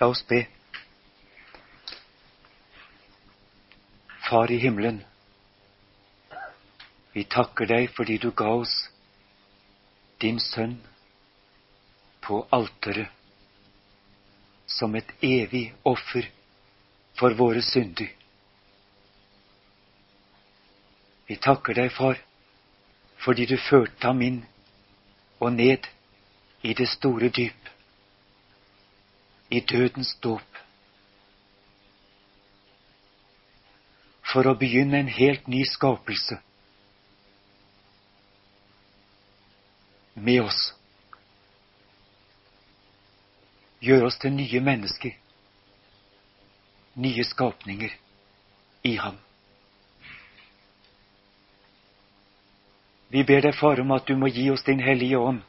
La oss be. Far i himmelen, vi takker deg fordi du ga oss din sønn på alteret som et evig offer for våre synder. Vi takker deg, far, fordi du førte ham inn og ned i det store dyp i dødens dåp. For å begynne en helt ny skapelse med oss. Gjør oss til nye mennesker, nye skapninger i Ham. Vi ber deg, Far, om at du må gi oss Din Hellige Ånd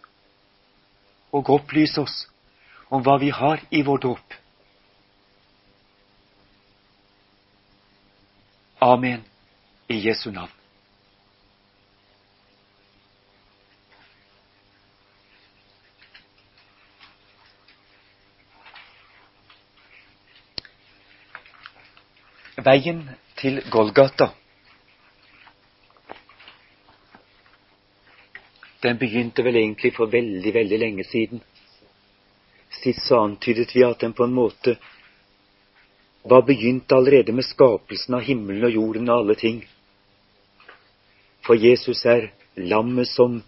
og opplyse oss om hva vi har i vår dåp. Amen i Jesu navn. Veien til Golgata Den begynte vel egentlig for veldig, veldig lenge siden. Sist så antydet vi at den på en måte var begynt allerede med skapelsen av himmelen og jorden og alle ting. For Jesus er lammet som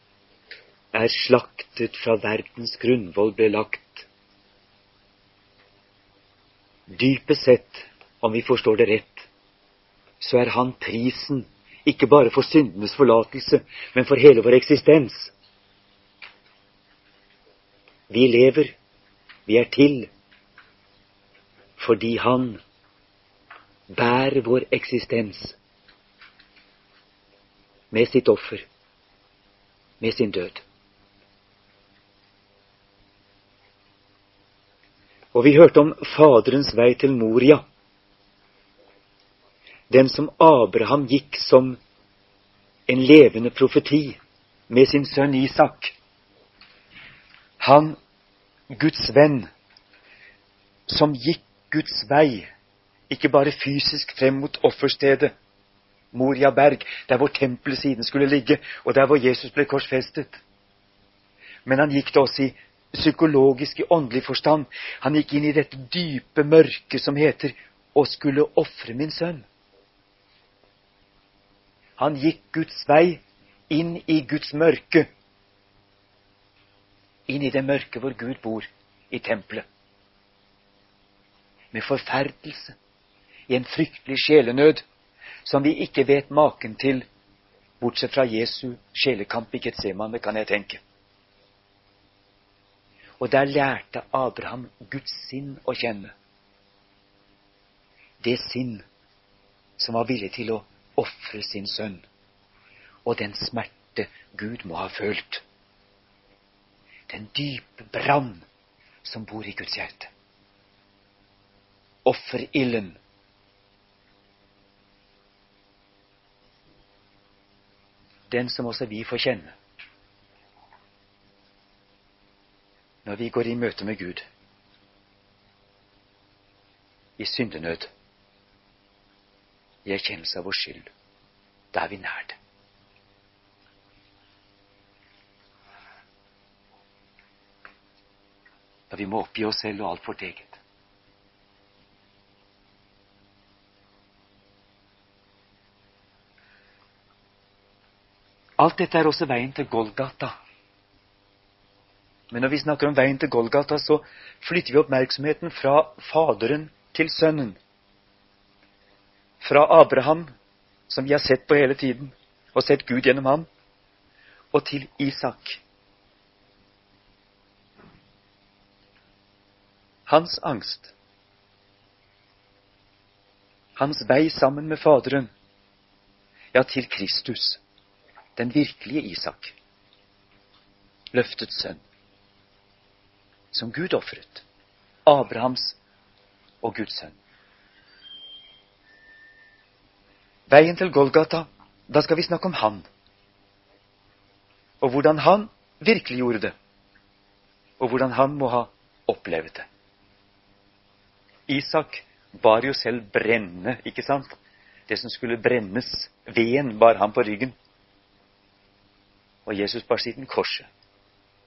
er slaktet fra verdens grunnvoll ble lagt. Dypest sett, om vi forstår det rett, så er han prisen ikke bare for syndenes forlatelse, men for hele vår eksistens. Vi lever vi er til fordi Han bærer vår eksistens med sitt offer, med sin død. Og vi hørte om Faderens vei til Moria, den som Abraham gikk som en levende profeti med sin sønn Isak. Han Guds venn, som gikk Guds vei, ikke bare fysisk frem mot offerstedet, Moria berg, der hvor tempelet siden skulle ligge, og der hvor Jesus ble korsfestet. Men han gikk det også i psykologisk, i åndelig forstand. Han gikk inn i dette dype mørket som heter å skulle ofre min sønn. Han gikk Guds vei inn i Guds mørke inn i det mørke hvor Gud bor, i tempelet. Med forferdelse, i en fryktelig sjelenød som vi ikke vet maken til, bortsett fra Jesu sjelekamp i Getsemane, kan jeg tenke. Og der lærte Abraham Guds sinn å kjenne. Det sinn som var villig til å ofre sin sønn, og den smerte Gud må ha følt den dype brann som bor i Guds hjerte. Offerilden. Den som også vi får kjenne når vi går i møte med Gud i syndenød, i erkjennelse av vår skyld. Da er vi nær det. Da vi må oppgi oss selv og alt vårt eget. Alt dette er også veien til Golgata. Men når vi snakker om veien til Golgata, så flytter vi oppmerksomheten fra Faderen til Sønnen. Fra Abraham, som vi har sett på hele tiden, og sett Gud gjennom ham, og til Isak. Hans angst, hans vei sammen med Faderen, ja, til Kristus, den virkelige Isak, løftets sønn, som Gud ofret, Abrahams og Guds sønn. Veien til Golgata, da skal vi snakke om Han, og hvordan Han virkelig gjorde det, og hvordan Han må ha opplevd det. Isak bar jo selv brenne, ikke sant? Det som skulle brennes. Veden bar han på ryggen. Og Jesus bar siden korset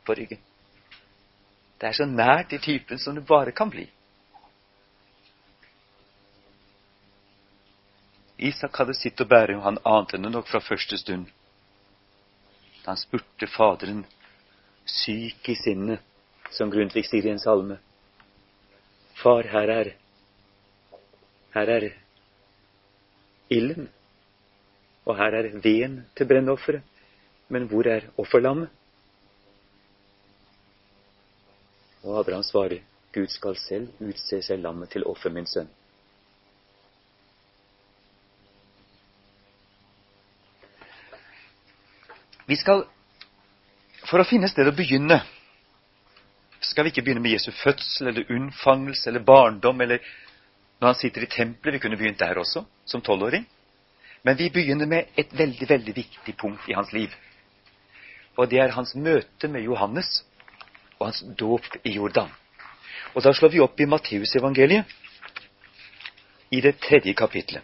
på ryggen. Det er så nært i typen som det bare kan bli. Isak hadde sitt å bære, og han ante det nok fra første stund. Da han spurte Faderen, syk i sinnet, som Grundtvig sier i en salme. Far, her er her er ilden, og her er veden til brennofferet. Men hvor er offerlammet? Og Abraham svarer, Gud skal selv utse seg lammet til offer, min sønn. Vi skal, For å finne sted å begynne skal vi ikke begynne med Jesu fødsel eller unnfangelse eller barndom eller når han sitter i tempelet. Vi kunne begynt der også, som tolvåring. Men vi begynner med et veldig, veldig viktig punkt i hans liv. Og det er hans møte med Johannes og hans dåp i Jordan. Og da slår vi opp i Matteusevangeliet, i det tredje kapitlet.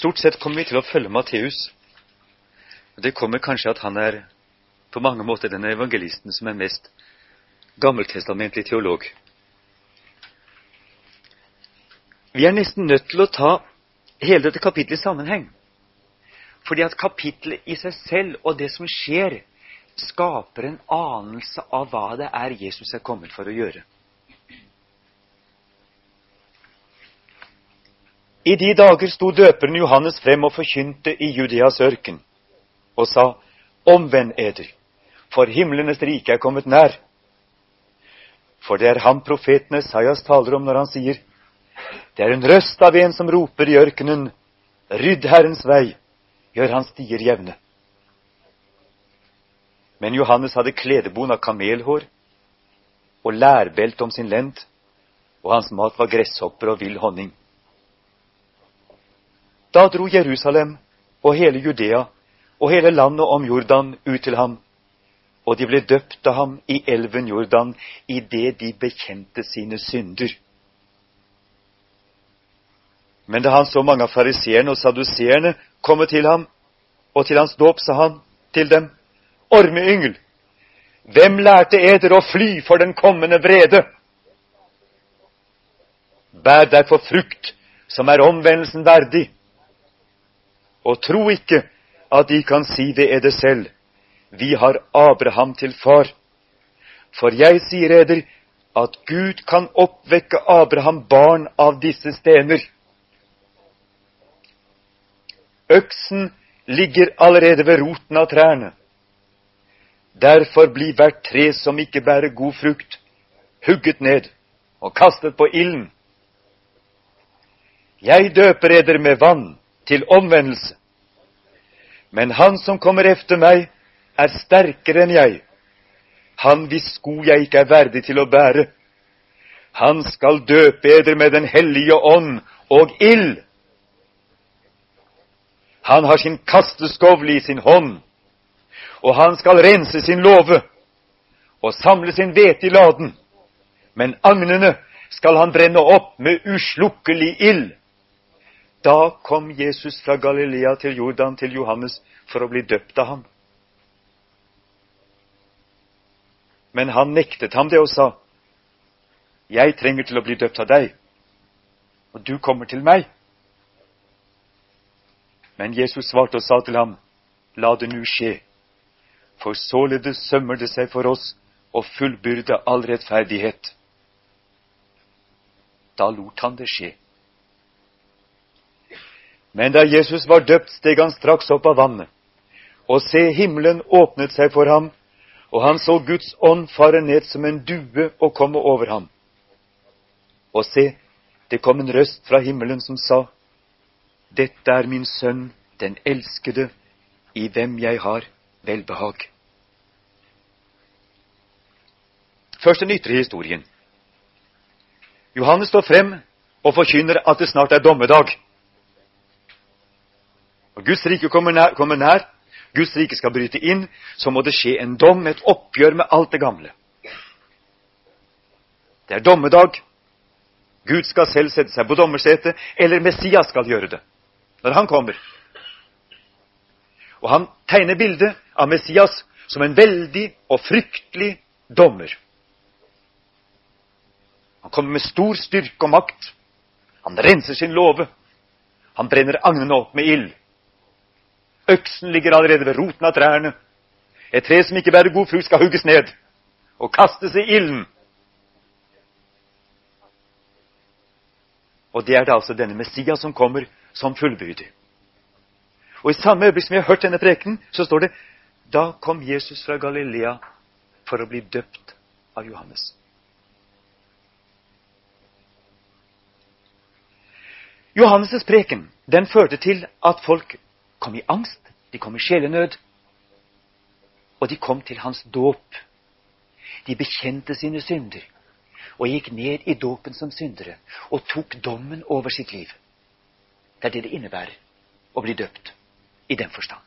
Stort sett kommer vi til å følge Matteus. Det kommer kanskje at han er på mange måter den evangelisten som er mest gammeltestamentlig teolog. Vi er nesten nødt til å ta hele dette kapittelet i sammenheng. Fordi at kapittelet i seg selv og det som skjer, skaper en anelse av hva det er Jesus er kommet for å gjøre. I de dager sto døperen Johannes frem og forkynte i Judeas ørken og sa, Omvend eder, for himlenes rike er kommet nær. For det er ham profeten Esaias taler om når han sier, Det er en røst av en som roper i ørkenen, Rydd Herrens vei, gjør hans stier jevne. Men Johannes hadde kledebon av kamelhår og lærbelte om sin lend, og hans mat var gresshopper og vill honning. Da dro Jerusalem og hele Judea og hele landet om Jordan ut til ham, og de ble døpt av ham i elven Jordan idet de bekjente sine synder. Men da han så mange av fariseerne og saduseerne komme til ham, og til hans dåp, sa han til dem, Ormeyngel, hvem lærte eder å fly for den kommende vrede? Bær derfor frukt som er omvendelsen verdig og tro ikke at de kan si ved eder selv, vi har Abraham til far. For jeg sier eder at Gud kan oppvekke Abraham barn av disse stener. Øksen ligger allerede ved roten av trærne. Derfor blir hvert tre som ikke bærer god frukt, hugget ned og kastet på ilden. Jeg døper eder med vann, til omvendelse. Men han som kommer efter meg, er sterkere enn jeg. Han hvis sko jeg ikke er verdig til å bære. Han skal døpe eder med Den hellige ånd og ild. Han har sin kasteskovle i sin hånd, og han skal rense sin låve og samle sin hvete i laden. Men agnene skal han brenne opp med uslukkelig ild. Da kom Jesus fra Galilea til Jordan til Johannes for å bli døpt av ham. Men han nektet ham det og sa, Jeg trenger til å bli døpt av deg, og du kommer til meg. Men Jesus svarte og sa til ham, La det nu skje, for således sømmer det seg for oss å fullbyrde all rettferdighet. Da lot han det skje. Men da Jesus var døpt, steg han straks opp av vannet. Og se, himmelen åpnet seg for ham, og han så Guds ånd fare ned som en due og komme over ham. Og se, det kom en røst fra himmelen som sa, Dette er min sønn, den elskede, i hvem jeg har velbehag. Først den ytre historien. Johannes står frem og forkynner at det snart er dommedag. Og Guds rike kommer nær, kommer nær. Guds rike skal bryte inn. Så må det skje en dom, et oppgjør med alt det gamle. Det er dommedag. Gud skal selv sette seg på dommersetet, eller Messias skal gjøre det. Når han kommer. Og han tegner bildet av Messias som en veldig og fryktelig dommer. Han kommer med stor styrke og makt. Han renser sin låve. Han brenner agnene opp med ild. Øksen ligger allerede ved roten av trærne. Et tre som ikke bærer god frukt, skal hugges ned og kastes i ilden. Og det er da altså denne Messias som kommer som fullbyrdig. Og i samme øyeblikk som vi har hørt denne prekenen, så står det da kom Jesus fra Galilea for å bli døpt av Johannes. Johannes' preken den førte til at folk kom i angst, de kom i sjelenød, og de kom til hans dåp. De bekjente sine synder og gikk ned i dåpen som syndere og tok dommen over sitt liv. Det er det det innebærer å bli døpt i den forstand.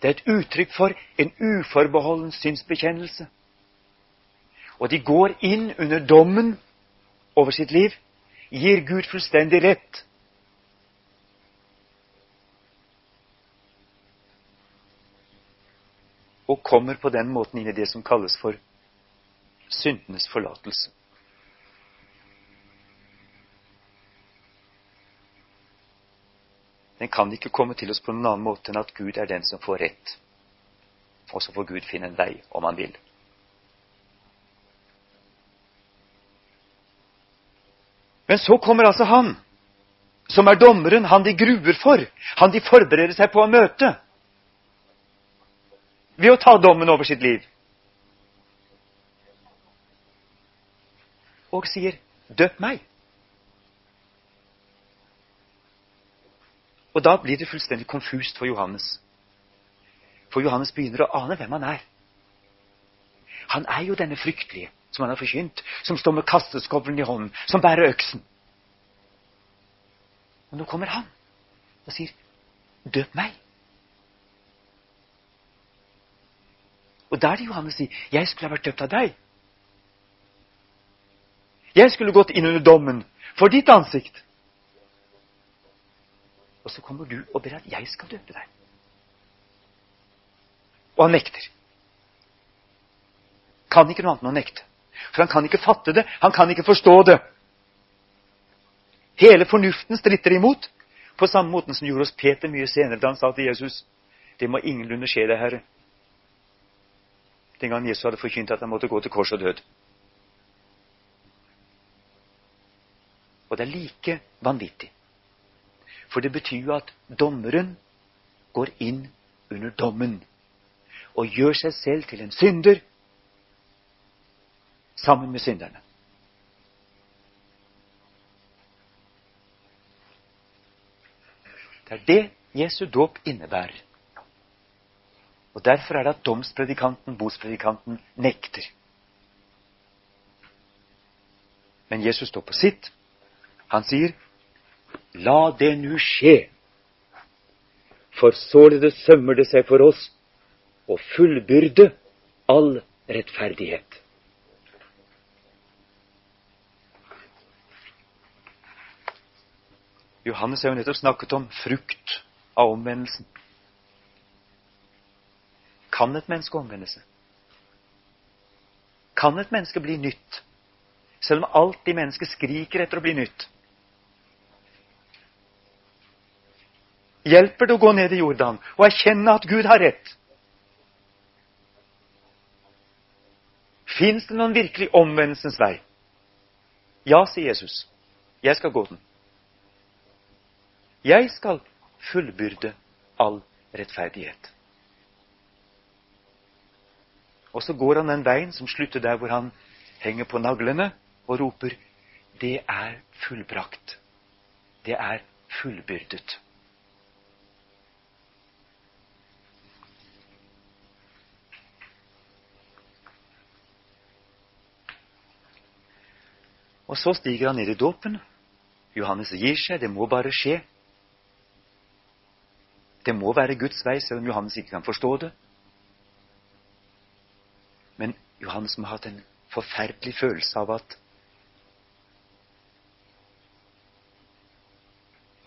Det er et uttrykk for en uforbeholden synsbekjennelse. Og de går inn under dommen over sitt liv, gir Gud fullstendig rett. Og kommer på den måten inn i det som kalles for syndenes forlatelse. Den kan ikke komme til oss på noen annen måte enn at Gud er den som får rett. Og så får Gud finne en vei, om han vil. Men så kommer altså han, som er dommeren, han de gruer for, han de forbereder seg på å møte, ved å ta dommen over sitt liv. Og sier, 'Døp meg'. Og da blir det fullstendig konfust for Johannes. For Johannes begynner å ane hvem han er. Han er jo denne fryktelige som han har forkynt, som står med kasteskovlen i hånden, som bærer øksen. Og nå kommer han og sier, 'Døp meg'. Og da er det Johannes sier, 'Jeg skulle ha vært døpt av deg'. Jeg skulle gått inn under dommen for ditt ansikt. Og så kommer du og ber at jeg skal døpe deg. Og han nekter. Kan ikke noe annet enn å nekte. For han kan ikke fatte det. Han kan ikke forstå det. Hele fornuften stritter imot, på samme måten som gjorde oss Peter mye senere da han sa til Jesus det må ingenlunde skje deg, Herre. Den gangen Jesus hadde forkynt at han måtte gå til kors og død. Og det er like vanvittig. For det betyr jo at dommeren går inn under dommen og gjør seg selv til en synder sammen med synderne. Det er det Jesu dåp innebærer. Og Derfor er det at domspredikanten, botspredikanten, nekter. Men Jesus står på sitt. Han sier La det nu skje. For således sømmer det seg for oss å fullbyrde all rettferdighet. Johannes har jo nettopp snakket om frukt av omvendelsen. Kan et menneske omvende seg? Kan et menneske bli nytt? Selv om alt i mennesket skriker etter å bli nytt. hjelper det å gå ned i Jordan og erkjenne at Gud har rett. Fins det noen virkelig omvendelsens vei? Ja, sier Jesus. Jeg skal gå den. Jeg skal fullbyrde all rettferdighet. Og så går han den veien som slutter der hvor han henger på naglene og roper Det er fullbrakt. Det er fullbyrdet. Og så stiger han ned i dåpen. Johannes gir seg. Det må bare skje. Det må være Guds vei, selv om Johannes ikke kan forstå det. Men Johannes må ha hatt en forferdelig følelse av at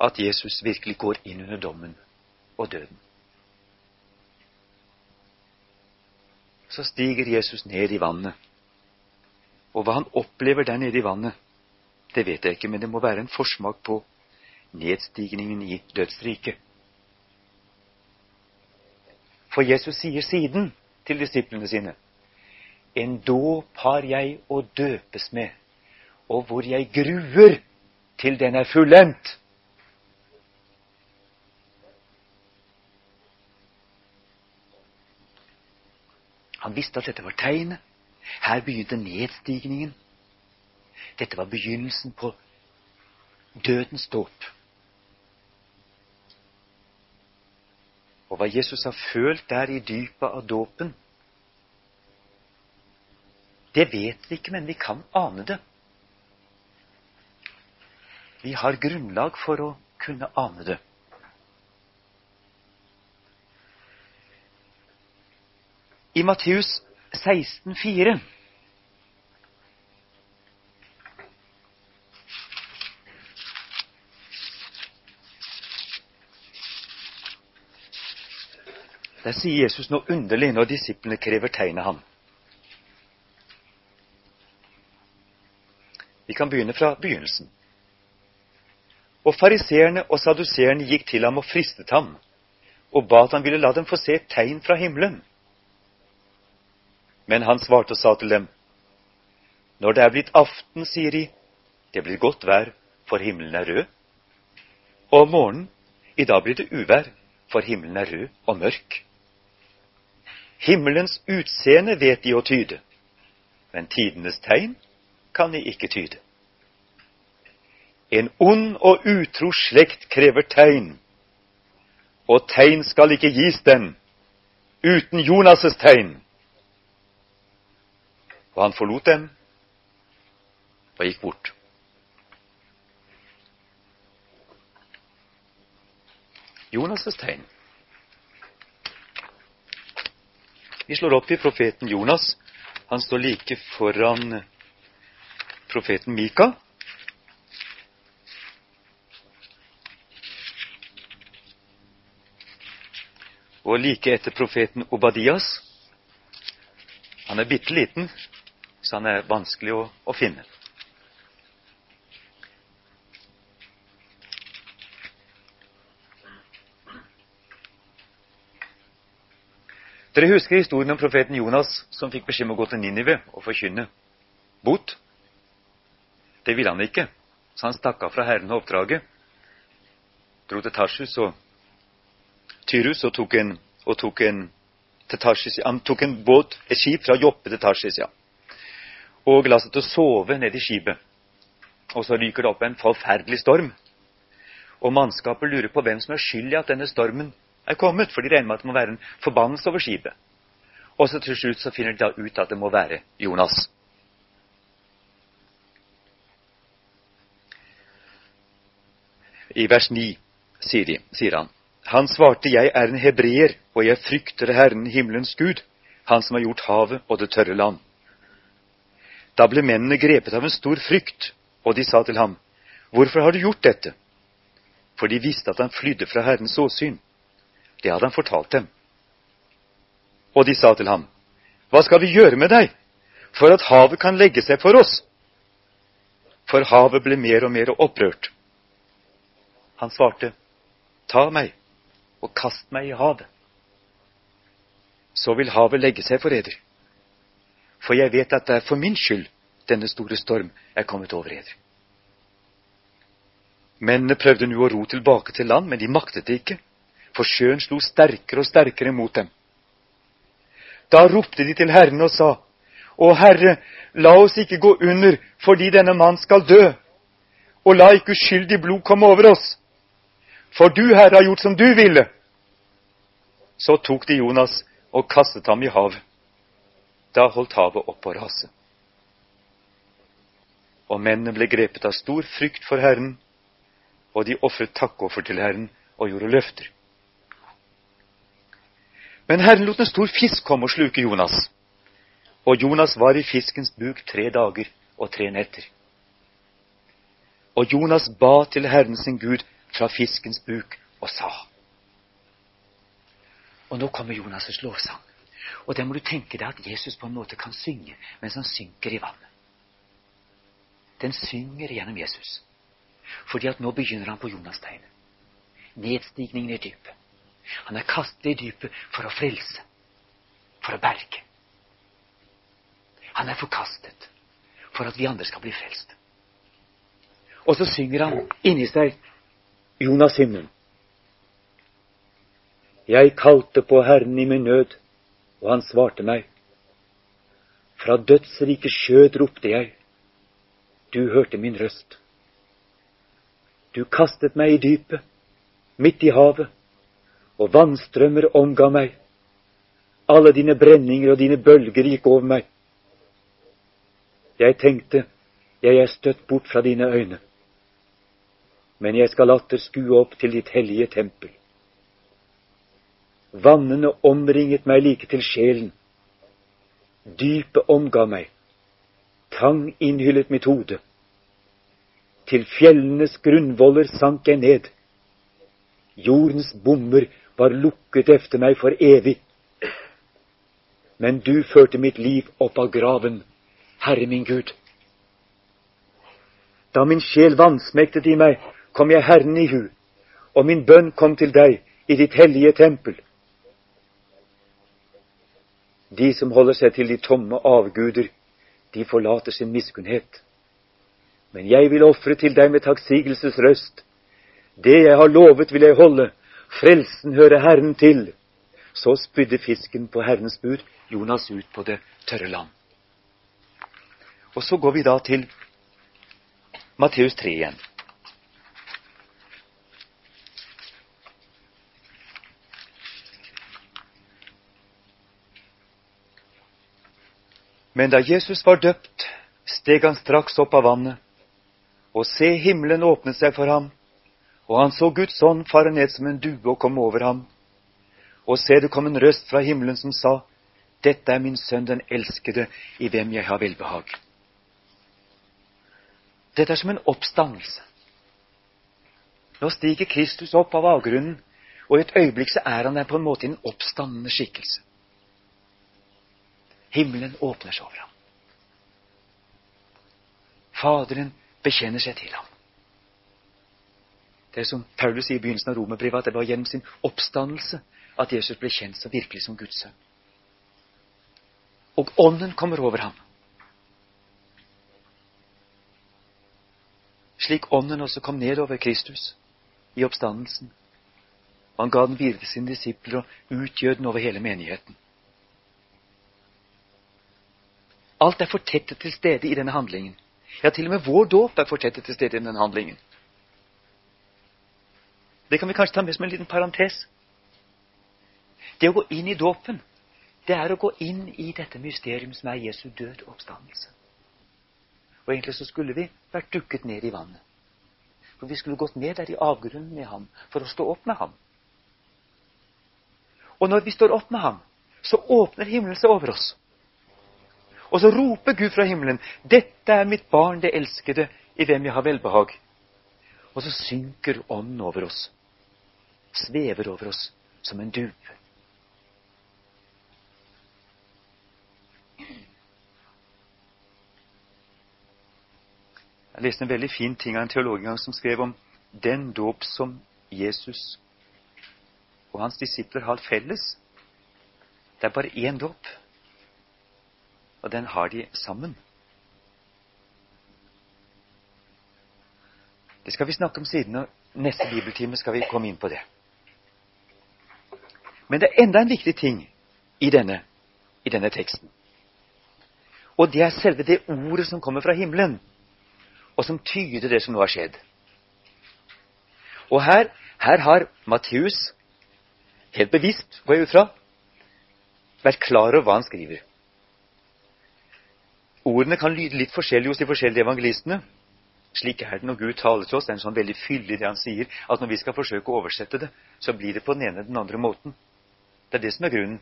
at Jesus virkelig går inn under dommen og døden. Så stiger Jesus ned i vannet. Og hva han opplever der nede i vannet, det vet jeg ikke, men det må være en forsmak på nedstigningen i dødsriket. For Jesus sier siden til disiplene sine En dåp har jeg å døpes med, og hvor jeg gruer til den er fullendt. Han visste at dette var tegnet. Her begynte nedstigningen. Dette var begynnelsen på dødens dåp. Og hva Jesus har følt der i dypet av dåpen, det vet vi ikke, men vi kan ane det. Vi har grunnlag for å kunne ane det. I Matteus 16,4 Der sier Jesus noe underlig når disiplene krever tegn av ham. Vi kan begynne fra begynnelsen. Og fariseerne og saduseerne gikk til ham og fristet ham, og ba at han ville la dem få se et tegn fra himmelen. Men han svarte og sa til dem, Når det er blitt aften, sier de, det blir godt vær, for himmelen er rød. Og om morgenen, i dag blir det uvær, for himmelen er rød og mørk. Himmelens utseende vet de å tyde, men tidenes tegn kan de ikke tyde. En ond og utro slekt krever tegn, og tegn skal ikke gis den uten Jonas' tegn. Og han forlot dem og gikk bort. Jonas' tegn. Vi slår opp i profeten Jonas. Han står like foran profeten Mika. Og like etter profeten Obadias. Han er bitte liten, så han er vanskelig å, å finne. Dere husker historien om profeten Jonas som fikk beskjed om å gå til Ninive og forkynne bot? Det ville han ikke, så han stakk av fra Herren og oppdraget. Dro til Tarsus og Tyrus og tok en, og tok en til Tarsis. Han tok en båt, et skip fra Joppe til Tarsis, ja og la seg til å sove nede i skipet. Og så ryker det opp en forferdelig storm. Og mannskapet lurer på hvem som er skyld i at denne stormen er kommet, for de regner med at det må være en forbannelse over skipet. Og så til slutt så finner de da ut at det må være Jonas. I vers 9 sier, sier han Han svarte, jeg er en hebreer, og jeg frykter Herren himmelens Gud, Han som har gjort havet og det tørre land. Da ble mennene grepet av en stor frykt, og de sa til ham, Hvorfor har du gjort dette? For de visste at han flydde fra Herrens åsyn. Det hadde han fortalt dem. Og de sa til ham, Hva skal vi gjøre med deg, for at havet kan legge seg for oss? For havet ble mer og mer opprørt. Han svarte, Ta meg og kast meg i havet. Så vil havet legge seg for eder for jeg vet at det er for min skyld denne store storm er kommet over eder. Mennene prøvde nå å ro tilbake til land, men de maktet det ikke, for sjøen slo sterkere og sterkere mot dem. Da ropte de til Herren og sa, Å Herre, la oss ikke gå under fordi denne mann skal dø, og la ikke uskyldig blod komme over oss, for du, Herre, har gjort som du ville. Så tok de Jonas og kastet ham i havet. Da holdt havet opp å rase. Og mennene ble grepet av stor frykt for Herren, og de ofret takkoffer til Herren og gjorde løfter. Men Herren lot en stor fisk komme og sluke Jonas. Og Jonas var i fiskens buk tre dager og tre netter. Og Jonas ba til Herren sin Gud fra fiskens buk og sa Og nå kommer Jonas' lovsang. Og der må du tenke deg at Jesus på en måte kan synge mens han synker i vannet. Den synger gjennom Jesus. Fordi at nå begynner han på Jonas-tegnet. Nedstigningen i dypet. Han er kastet i dypet for å frelse, for å berge. Han er forkastet for at vi andre skal bli frelst. Og så synger han inni seg Jonas hymnen. Jeg kalte på Herren i min nød, og han svarte meg. Fra dødsrikes skjød ropte jeg. Du hørte min røst. Du kastet meg i dypet, midt i havet, og vannstrømmer omga meg. Alle dine brenninger og dine bølger gikk over meg. Jeg tenkte, jeg er støtt bort fra dine øyne, men jeg skal atter skue opp til ditt hellige tempel. Vannene omringet meg like til sjelen. Dypet omga meg. Tang innhyllet mitt hode. Til fjellenes grunnvoller sank jeg ned. Jordens bommer var lukket efter meg for evig. Men du førte mitt liv opp av graven, Herre min Gud. Da min sjel vansmektet i meg, kom jeg Herren i hu, og min bønn kom til deg i ditt hellige tempel. De som holder seg til de tomme avguder, de forlater sin miskunnhet. Men jeg vil ofre til deg med takksigelsesrøst. Det jeg har lovet, vil jeg holde. Frelsen hører Herren til. Så spydde fisken på Herrens bud Jonas ut på det tørre land. Og så går vi da til Matteus 3 igjen. Men da Jesus var døpt, steg han straks opp av vannet og se, himmelen åpnet seg for ham, og han så Guds ånd fare ned som en due og komme over ham. Og se, det kom en røst fra himmelen som sa, Dette er min sønn den elskede, i hvem jeg har velbehag. Dette er som en oppstandelse. Nå stiger Kristus opp av avgrunnen, og i et øyeblikk så er han der på en måte i en oppstandende skikkelse. Himmelen åpner seg over ham. Faderen bekjenner seg til ham. Det som Paulus sier i begynnelsen av romerbrevet, at det var gjennom sin oppstandelse at Jesus ble kjent så virkelig som Guds sønn. Og Ånden kommer over ham. Slik Ånden også kom ned over Kristus i oppstandelsen. Han ga den videre til sine disipler og utgjød den over hele menigheten. Alt er fortettet til stede i denne handlingen. Ja, til og med vår dåp er fortettet til stede i denne handlingen. Det kan vi kanskje ta med som en liten parentes. Det å gå inn i dåpen, det er å gå inn i dette mysterium som er Jesu død og oppstandelse. Og egentlig så skulle vi vært dukket ned i vannet. For vi skulle gått ned der i avgrunnen med ham for å stå opp med ham. Og når vi står opp med ham, så åpner himmelen seg over oss. Og så roper Gud fra himmelen, 'Dette er mitt barn, det elskede, i hvem jeg har velbehag.' Og så synker ånden over oss, svever over oss som en dub. Jeg leste en veldig fin ting av en teolog en gang som skrev om den dåp som Jesus og hans disipler har felles. Det er bare én dåp. Og den har de sammen. Det skal vi snakke om siden, og neste bibeltime skal vi komme inn på det. Men det er enda en viktig ting i denne, i denne teksten. Og det er selve det ordet som kommer fra himmelen, og som tyder det som nå har skjedd. Og her, her har Matteus, helt bevisst, går jeg ut fra, vært klar over hva han skriver. Ordene kan lyde litt forskjellig hos de forskjellige evangelistene. Slik er det når Gud taler til oss. Det er en sånn veldig fyldig det han sier, at når vi skal forsøke å oversette det, så blir det på den ene eller den andre måten. Det er det som er grunnen.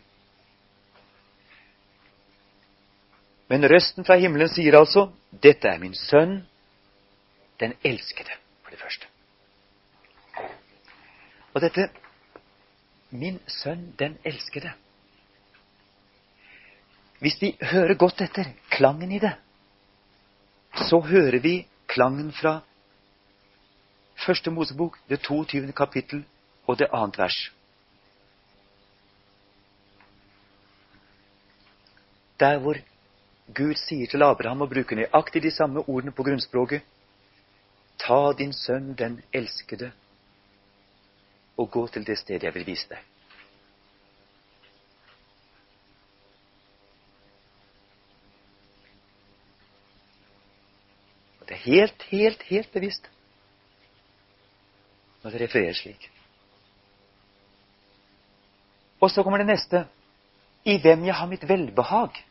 Men røsten fra himmelen sier altså 'Dette er min sønn, den elskede', for det første. Og dette 'min sønn, den elskede' Hvis vi hører godt etter klangen i det, så hører vi klangen fra Første Mosebok, det 22. kapittel og det annet vers. Der hvor Gud sier til Abraham og bruker nøyaktig de samme ordene på grunnspråket Ta din sønn, den elskede, og gå til det stedet jeg vil vise deg. Det er helt, helt, helt bevisst når det refereres slik. Og så kommer det neste. I hvem jeg har mitt velbehag.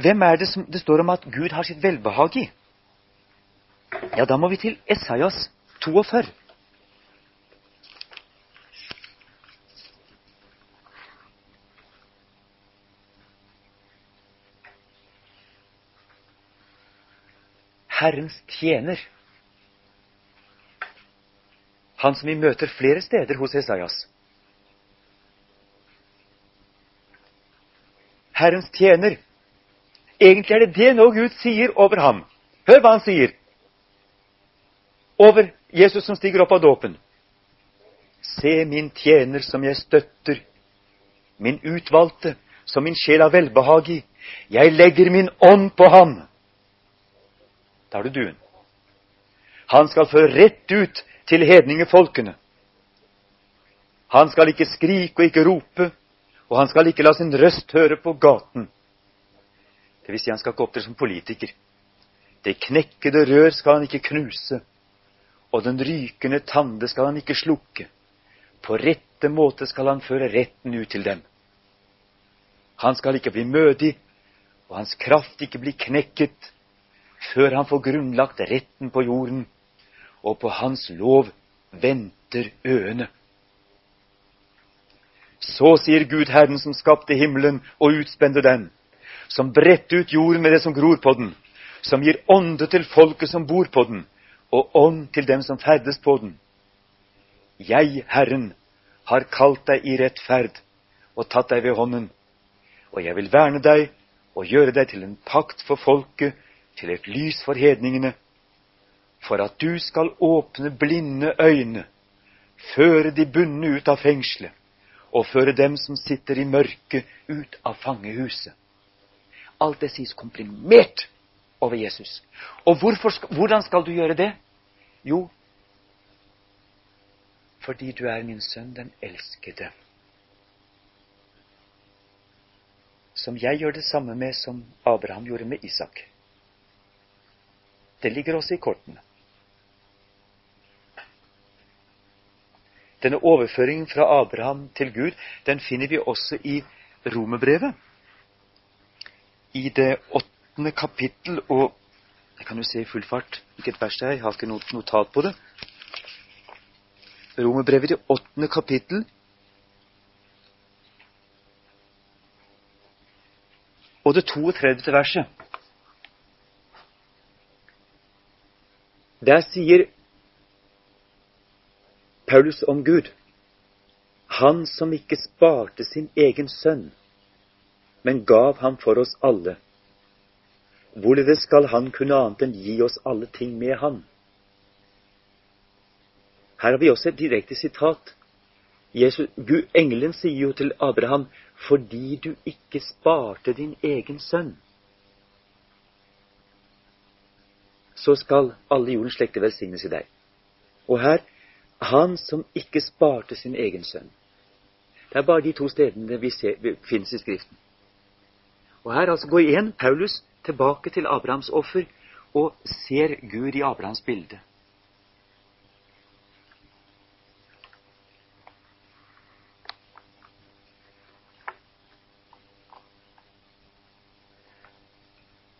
Hvem er det som det står om at Gud har sitt velbehag i? Ja, da må vi til Esaias 42. Herrens tjener. Han som vi møter flere steder hos Esaias. Herrens tjener Egentlig er det det nå Gud sier over ham. Hør hva han sier over Jesus som stiger opp av dåpen. Se min tjener som jeg støtter, min utvalgte, som min sjel har velbehag i. Jeg legger min ånd på ham. Da har du duen. Han skal føre rett ut til hedningefolkene. Han skal ikke skrike og ikke rope, og han skal ikke la sin røst høre på gaten. Det vil si, han skal ikke opptre som politiker. Det knekkede rør skal han ikke knuse, og den rykende tande skal han ikke slukke. På rette måte skal han føre retten ut til dem. Han skal ikke bli mødig, og hans kraft ikke bli knekket, før han får grunnlagt retten på jorden, og på hans lov venter øene. Så sier Gud Herren som skapte himmelen og utspente den som bretter ut jorden med det som gror på den, som gir ånde til folket som bor på den, og ånd til dem som ferdes på den. Jeg, Herren, har kalt deg i rettferd og tatt deg ved hånden, og jeg vil verne deg og gjøre deg til en pakt for folket, til et lys for hedningene, for at du skal åpne blinde øyne, føre de bundne ut av fengselet, og føre dem som sitter i mørket, ut av fangehuset. Alt det sies komprimert over Jesus. Og hvorfor, hvordan skal du gjøre det? Jo, fordi du er min sønn, den elskede. Som jeg gjør det samme med som Abraham gjorde med Isak. Det ligger også i kortene. Denne overføringen fra Abraham til Gud den finner vi også i Romerbrevet i det åttende kapittel, og jeg kan jo se i full fart hvilket vers det er, jeg har ikke noe notat på det. Romerbrevet i åttende kapittel. Og det 32. verset. Der sier Paulus om Gud, han som ikke sparte sin egen sønn, men gav ham for oss alle. Hvorledes skal han kunne annet enn gi oss alle ting med ham? Her har vi også et direkte sitat. Jesus, Gud, engelen sier jo til Abraham, 'fordi du ikke sparte din egen sønn', så skal alle jordens slekter velsignes i deg. Og her han som ikke sparte sin egen sønn. Det er bare de to stedene vi, ser, finnes i Skriften. Og her altså går igjen Paulus tilbake til Abrahams offer og ser Gud i Abrahams bilde.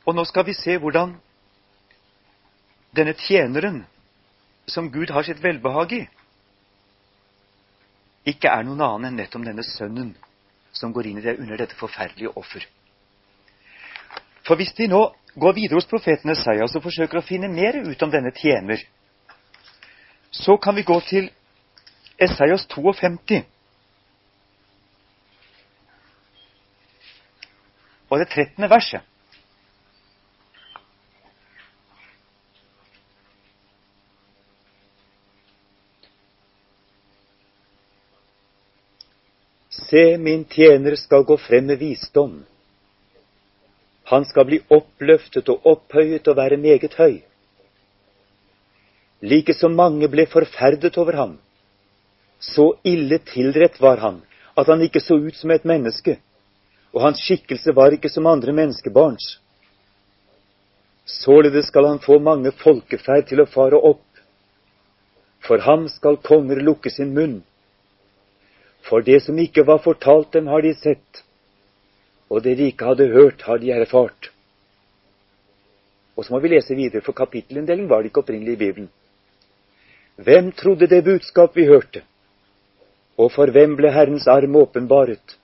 Og nå skal vi se hvordan denne tjeneren, som Gud har sitt velbehag i, ikke er noen annen enn nettopp denne sønnen som går inn i det under dette forferdelige offer. For hvis vi nå går videre hos profeten Esaias og forsøker å finne mer ut om denne tjener, så kan vi gå til Esaias 52. Og det 13. verset. Se, min tjener skal gå frem med visdom. Han skal bli oppløftet og opphøyet og være meget høy. Like som mange ble forferdet over ham. Så ille tilrett var han at han ikke så ut som et menneske, og hans skikkelse var ikke som andre menneskebarns. Således skal han få mange folkeferd til å fare opp. For ham skal konger lukke sin munn. For det som ikke var fortalt dem, har de sett, og det de ikke hadde hørt, har de erfart. Og så må vi lese videre, for kapittelinndeling var det ikke opprinnelig i Bibelen. Hvem trodde det budskap vi hørte? Og for hvem ble Herrens arm åpenbaret?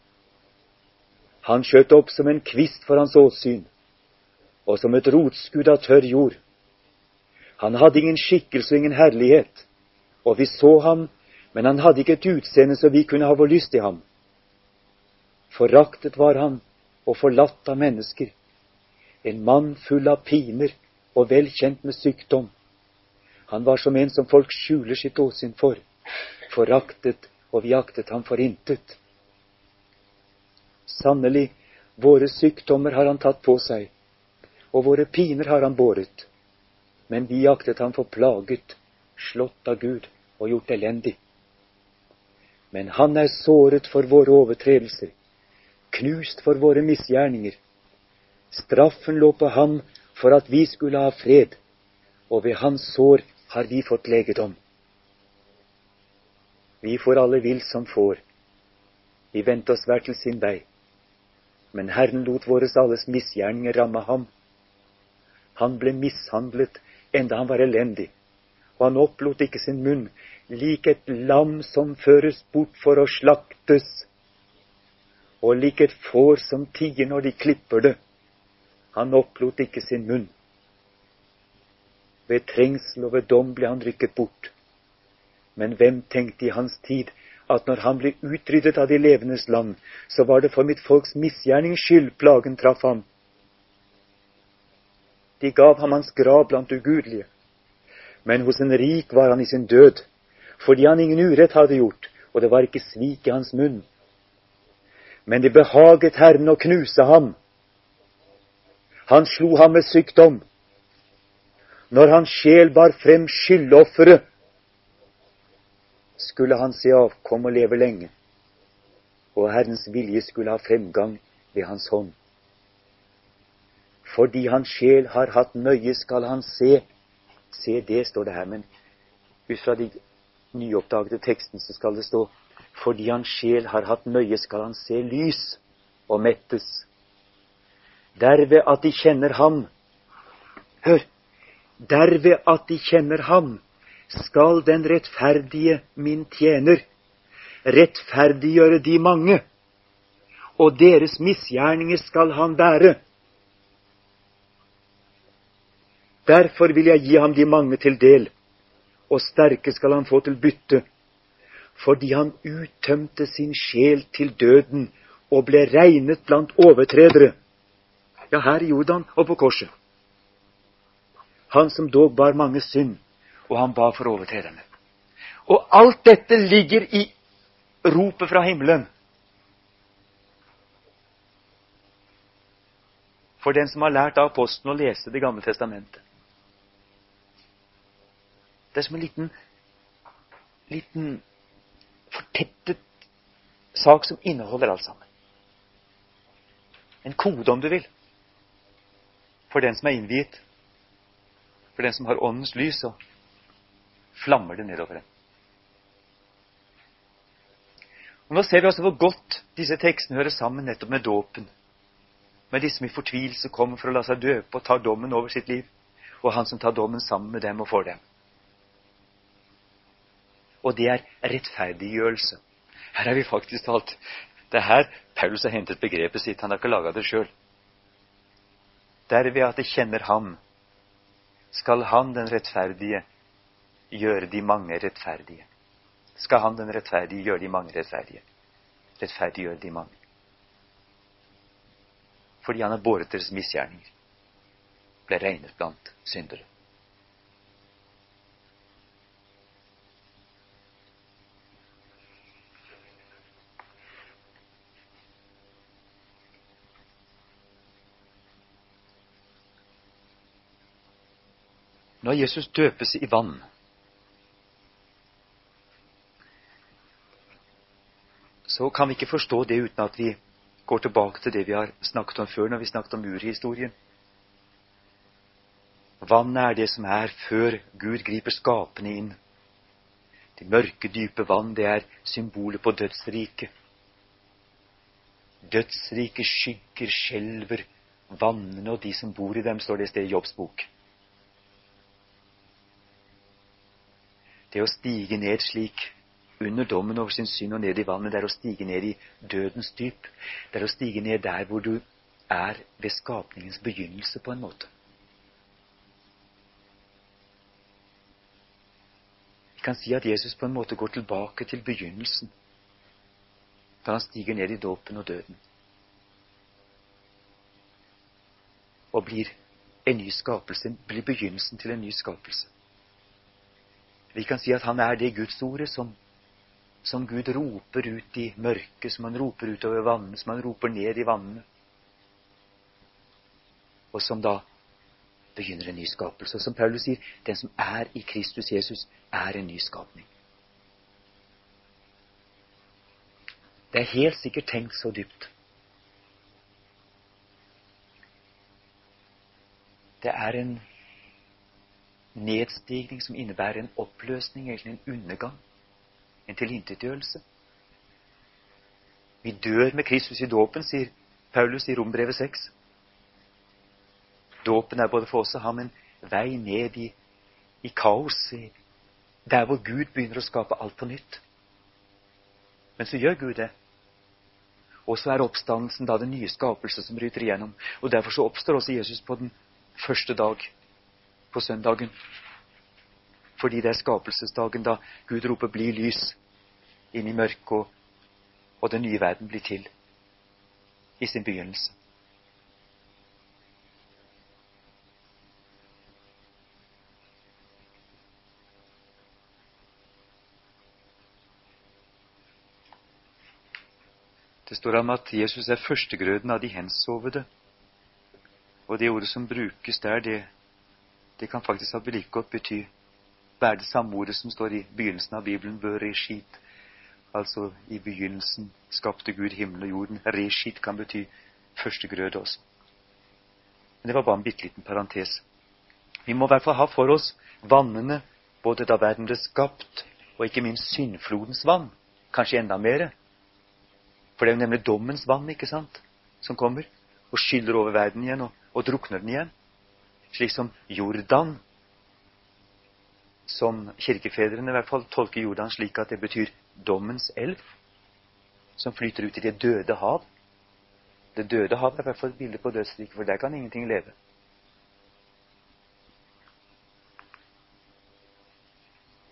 Han skjøt opp som en kvist for hans åsyn, og som et rotskudd av tørr jord. Han hadde ingen skikkelse og ingen herlighet, og vi så ham, men han hadde ikke et utseende så vi kunne ha vår lyst i ham. Foraktet var han og forlatt av mennesker, en mann full av piner og vel kjent med sykdom. Han var som en som folk skjuler sitt åsyn for, foraktet, og vi aktet ham for intet. Sannelig, våre sykdommer har han tatt på seg, og våre piner har han båret. Men vi aktet ham for plaget, slått av Gud og gjort elendig. Men han er såret for våre overtredelser, knust for våre misgjerninger. Straffen lå på ham for at vi skulle ha fred, og ved hans sår har vi fått legedom. Vi får alle vill som får. Vi vendte oss hver til sin vei. Men Herren lot våres alles misgjerninger ramme ham. Han ble mishandlet enda han var elendig, og han opplot ikke sin munn, lik et lam som føres bort for å slaktes, og lik et får som tier når de klipper det. Han opplot ikke sin munn. Ved trengsel og ved dom ble han rykket bort. Men hvem tenkte i hans tid at når han ble utryddet av de levendes land, så var det for mitt folks misgjernings skyld plagen traff ham? De gav ham hans grav blant ugudelige. Men hos en rik var han i sin død, fordi han ingen urett hadde gjort, og det var ikke svik i hans munn. Men det behaget Herren å knuse ham. Han slo ham med sykdom når hans sjel bar frem skyldofferet, skulle han se avkom og leve lenge, og Herrens vilje skulle ha fremgang ved hans hånd. Fordi hans sjel har hatt nøye, skal han se. Se, det står det her, men ut fra de nyoppdagede tekstene så skal det stå fordi hans sjel har hatt nøye, skal han se lys og mettes. Derved at de kjenner ham. Hør! derved at de kjenner ham, skal den rettferdige, min tjener, rettferdiggjøre de mange, og deres misgjerninger skal han bære. Derfor vil jeg gi ham de mange til del, og sterke skal han få til bytte, fordi han uttømte sin sjel til døden og ble regnet blant overtredere. Ja, her i Jordan og på korset han som dog bar mange synd, og han ba for overtrederne. Og alt dette ligger i ropet fra himmelen. For den som har lært av apostelen å lese Det gamle testamentet. Det er som en liten, liten fortettet sak som inneholder alt sammen. En kode, om du vil, for den som er innviet for den som har åndens lys, så flammer det nedover en. Og Nå ser vi altså hvor godt disse tekstene hører sammen nettopp med dåpen. Med de som i fortvilelse kommer for å la seg døpe og tar dommen over sitt liv. Og han som tar dommen sammen med dem og for dem. Og det er rettferdiggjørelse. Her har vi faktisk talt. Det er her Paulus har hentet begrepet sitt. Han har ikke laga det sjøl. Derved at det kjenner ham, skal han den rettferdige gjøre de mange rettferdige. Skal han den rettferdige gjøre de mange rettferdige. Rettferdiggjøre de mange. Fordi han har båret deres misgjerninger. Ble regnet blant syndere. Når Jesus døpes i vann så kan vi ikke forstå det uten at vi går tilbake til det vi har snakket om før, når vi snakket om urhistorien. Vannet er det som er før Gud griper skapende inn. De mørke, dype vann, det er symbolet på dødsriket. Dødsriket skygger, skjelver, vannene og de som bor i dem, står det i stedet i Jobbs bok. Det å stige ned slik under dommen over sin synd og ned i vannet, det er å stige ned i dødens dyp. Det er å stige ned der hvor du er ved skapningens begynnelse, på en måte. Vi kan si at Jesus på en måte går tilbake til begynnelsen da han stiger ned i dåpen og døden. Og blir en ny skapelse, blir begynnelsen til en ny skapelse. Vi kan si at han er det Guds ordet som, som Gud roper ut i mørket, som han roper utover vannene, som han roper ned i vannene. Og som da begynner en ny skapelse. Og som Paulus sier, den som er i Kristus Jesus, er en ny skapning. Det er helt sikkert tenkt så dypt. Det er en nedstigning som innebærer en oppløsning, eller en undergang, en tilintetgjørelse. Vi dør med Kristus i dåpen, sier Paulus i Rombrevet 6. Dåpen er både for oss og ham en vei ned i, i kaos, i, der hvor Gud begynner å skape alt på nytt. Men så gjør Gud det. Og så er oppstandelsen da den nye skapelse som bryter igjennom. Og Derfor så oppstår også Jesus på den første dag på søndagen. Fordi det er skapelsesdagen da Gud roper 'bli lys' inn i mørket, og, og den nye verden blir til i sin begynnelse. Det står om at Jesus er førstegrøden av de hensovede. Og det ordet som brukes der, det det kan faktisk ha like godt bety være det samme ordet som står i begynnelsen av Bibelen, reshit. Altså i begynnelsen skapte Gud himmelen og jorden. Reshit kan bety førstegrøde også. Men det var bare en bitte liten parentes. Vi må i hvert fall ha for oss vannene både da verden ble skapt, og ikke minst syndflodens vann. Kanskje enda mer. For det er jo nemlig dommens vann ikke sant, som kommer og skyller over verden igjen og, og drukner den igjen slik som Jordan, som kirkefedrene i hvert fall tolker Jordan slik at det betyr dommens elv, som flyter ut i det døde hav. Det døde hav er i hvert fall et bilde på dødsriket, for der kan ingenting leve.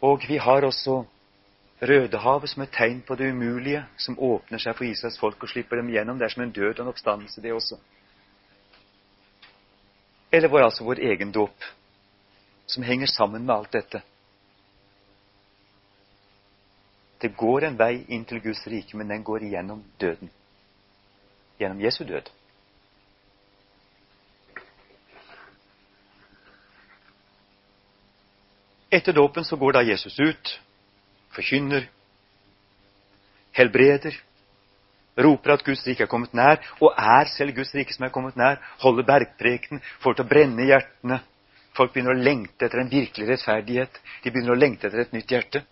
Og vi har også Rødehavet som et tegn på det umulige, som åpner seg for Israels folk og slipper dem gjennom. Det er som en død og en oppstandelse, det også eller var altså vår egen dåp, som henger sammen med alt dette. Det går en vei inn til Guds rike, men den går igjennom døden. Gjennom Jesu død. Etter dåpen så går da Jesus ut, forkynner, helbreder, roper at Guds rike er kommet nær, og er selv Guds rike som er kommet nær, holder bergpreken, får til å brenne i hjertene. Folk begynner å lengte etter en virkelig rettferdighet. De begynner å lengte etter et nytt hjerte.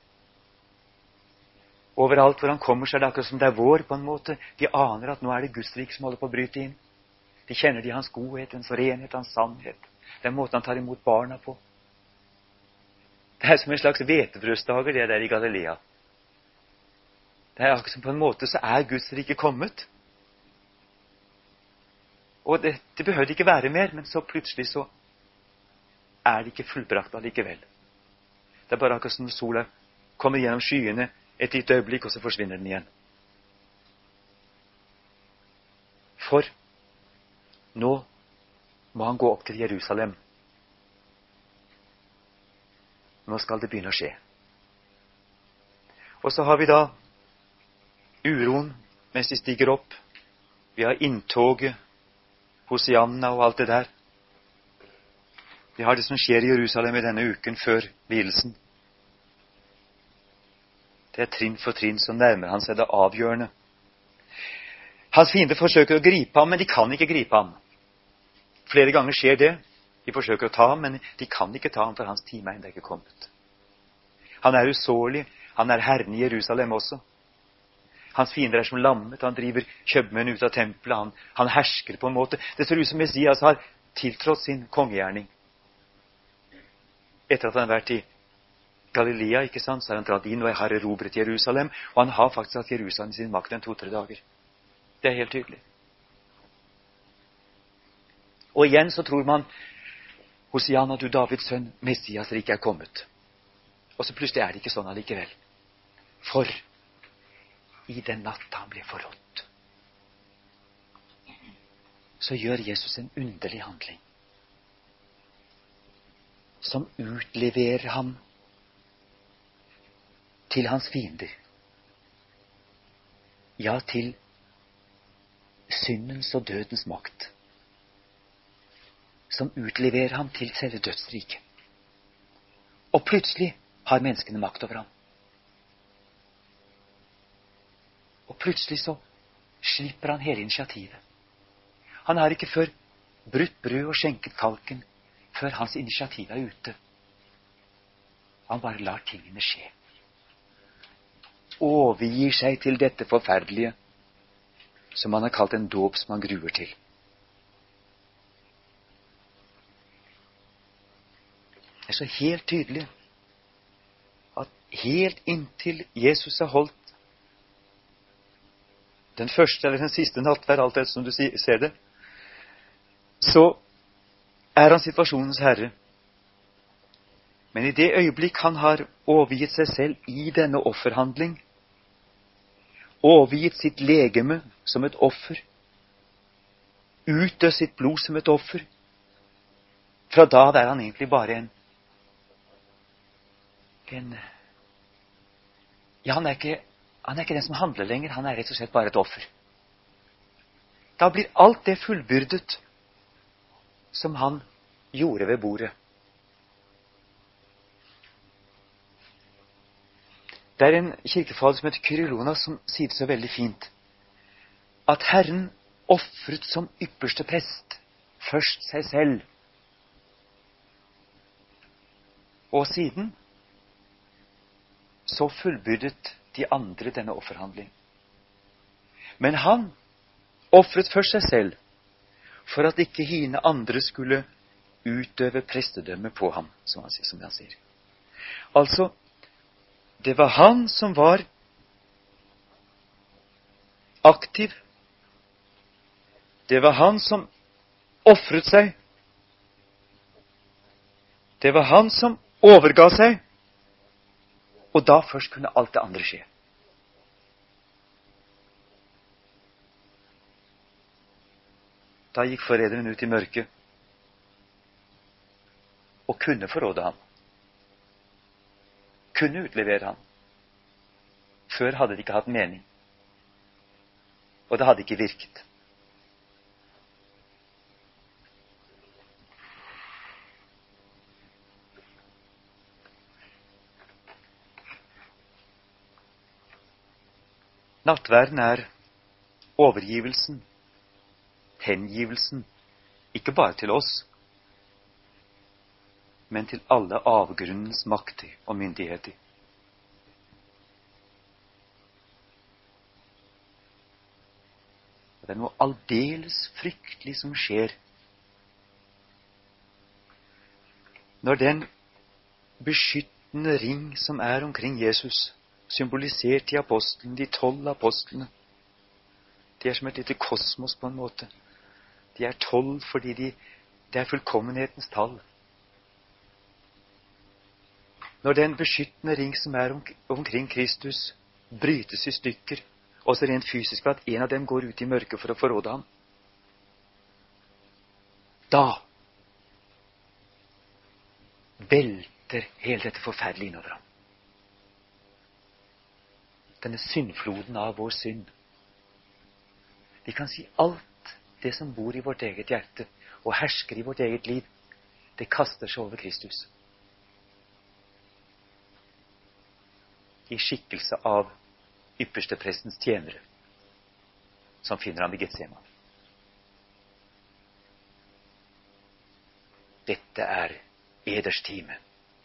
Overalt hvor han kommer, så er det akkurat som det er vår, på en måte. De aner at nå er det Guds rike som holder på å bryte inn. De kjenner de hans godhet, hans renhet, hans sannhet. Den måten han tar imot barna på. Det er som en slags hvetebrødsdager, det der i Galilea. Det er akkurat som på en måte så er Guds rike kommet. Og det, det behøvde ikke være mer, men så plutselig så er det ikke fullbrakt allikevel. Det er bare akkurat som sola kommer gjennom skyene et lite øyeblikk, og så forsvinner den igjen. For nå må han gå opp til Jerusalem. Nå skal det begynne å skje. Og så har vi da uroen mens de stiger opp. Vi har inntoget, Hosianna og alt det der. Vi har det som skjer i Jerusalem i denne uken før vielsen. Det er trinn for trinn så nærmer han seg det avgjørende. Hans fiender forsøker å gripe ham, men de kan ikke gripe ham. Flere ganger skjer det. De forsøker å ta ham, men de kan ikke ta ham, for hans time er ennå ikke kommet. Han er usårlig. Han er herren i Jerusalem også. Hans fiender er som lammet. Han driver kjøpmenn ut av tempelet. Han, han, hersker på en måte. Det ser ut som Messias har tiltrådt sin kongegjerning. Etter at han har vært i Galilea, ikke sant, så har han dratt inn og har erobret Jerusalem. Og han har faktisk hatt Jerusalem i sin makt en to-tre dager. Det er helt tydelig. Og igjen så tror man Hosianna, du Davids sønn, Messias rike er kommet. Og så plutselig er det ikke sånn allikevel. For i den natta han ble forrådt, så gjør Jesus en underlig handling som utleverer ham til hans fiender. Ja, til syndens og dødens makt. Som utleverer ham til selve dødsriket. Og plutselig har menneskene makt over ham. Og plutselig så slipper han hele initiativet. Han har ikke før brutt brød og skjenket kalken før hans initiativ er ute. Han bare lar tingene skje. Overgir seg til dette forferdelige som han har kalt en dåp som han gruer til. Det er så helt tydelig at helt inntil Jesus har holdt den første eller den siste nattverd, alt etter som du ser det, så er han situasjonens herre. Men i det øyeblikk han har overgitt seg selv i denne offerhandling, overgitt sitt legeme som et offer, utdødd sitt blod som et offer, fra da av er han egentlig bare en en Ja, han er, ikke, han er ikke den som handler lenger. Han er rett og slett bare et offer. Da blir alt det fullbyrdet som han gjorde ved bordet. Det er en kirkefader som heter Kyrillona, som sier det så veldig fint. At Herren ofret som ypperste prest først seg selv. Og siden så fullbyrdet de andre denne offerhandling. Men han ofret først seg selv for at ikke hine andre skulle utøve prestedømme på ham, som han, som han sier. Altså, det var han som var aktiv. Det var han som ofret seg. Det var han som overga seg. Og da først kunne alt det andre skje. Da gikk forræderen ut i mørket og kunne forråde ham. Kunne utlevere ham. Før hadde det ikke hatt mening. Og det hadde ikke virket. Nattverden er overgivelsen, hengivelsen, ikke bare til oss, men til alle avgrunnens makter og myndigheter. Det er noe aldeles fryktelig som skjer når den beskyttende ring som er omkring Jesus, symbolisert i apostlene, de tolv apostlene. De er som et lite kosmos på en måte. De er tolv fordi de, det er fullkommenhetens tall. Når den beskyttende ring som er omkring Kristus, brytes i stykker, også rent fysisk ved at en av dem går ut i mørket for å forråde ham, da velter hele dette forferdelige innover ham. Denne syndfloden av vår synd. Vi kan si alt det som bor i vårt eget hjerte og hersker i vårt eget liv, det kaster seg over Kristus. i skikkelse av yppersteprestens tjenere, som finner ham i Getseman. Dette er eders time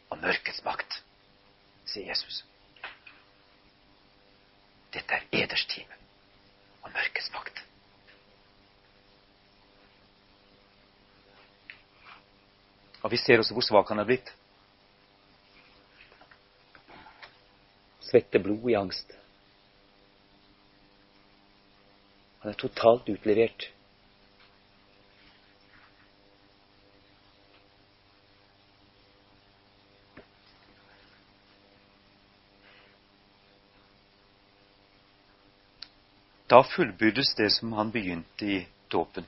og mørkets makt, sier Jesus. Dette er ederstime og mørkets makt. Og vi ser også hvor svak han er blitt. svetter blod i angst. Han er totalt utlevert. Da fullbyrdes det som han begynte i dåpen.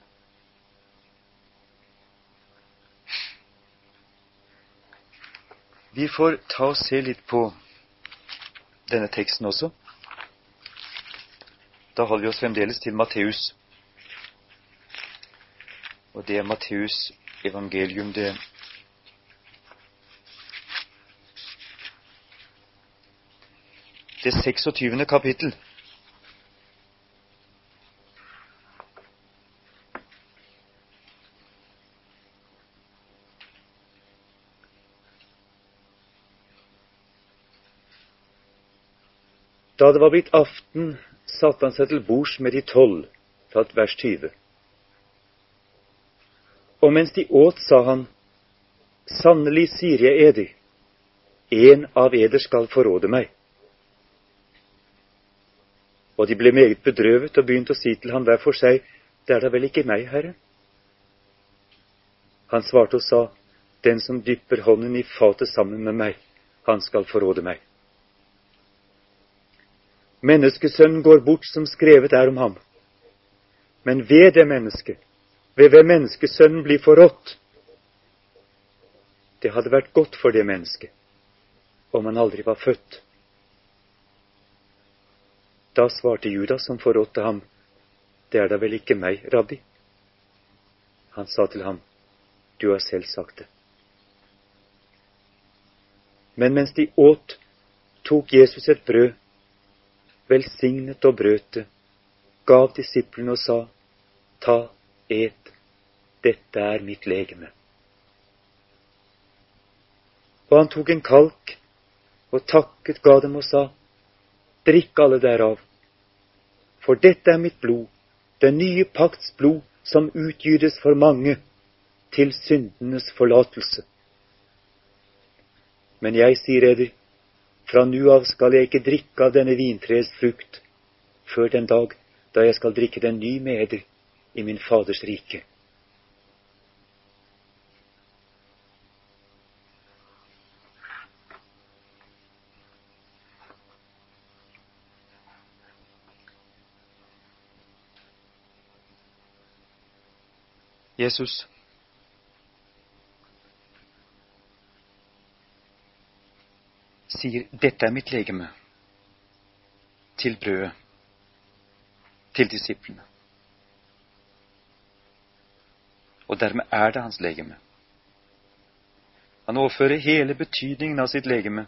Vi får ta og se litt på denne teksten også. Da holder vi oss fremdeles til Matteus. Og det er Matteus evangelium, det Det 26. kapittel. Da det var blitt aften, satte han seg til bords med de tolv, talt vers 20. Og mens de åt, sa han, Sannelig sier jeg edi, en av eder skal forråde meg. Og de ble meget bedrøvet og begynte å si til ham hver for seg, Det er da vel ikke meg, Herre? Han svarte og sa, Den som dypper hånden i fatet sammen med meg, han skal forråde meg. Menneskesønnen går bort som skrevet er om ham. Men ved det mennesket, ved hvem menneskesønnen blir forrådt Det hadde vært godt for det mennesket om han aldri var født. Da svarte Judas, som forrådte ham, Det er da vel ikke meg, rabbi? Han sa til ham, Du har selv sagt det. Men mens de åt, tok Jesus et brød velsignet og brøt det, gav disiplene og sa, Ta, et, dette er mitt legeme. Og han tok en kalk og takket, ga dem og sa, Drikk alle derav, for dette er mitt blod, den nye pakts blod, som utgytes for mange, til syndenes forlatelse. Men jeg sier eder, fra nu av skal jeg ikke drikke av denne vintreets frukt før den dag da jeg skal drikke den ny med eder i min Faders rike. Jesus sier 'Dette er mitt legeme' til brødet, til disiplene. Og dermed er det hans legeme. Han overfører hele betydningen av sitt legeme,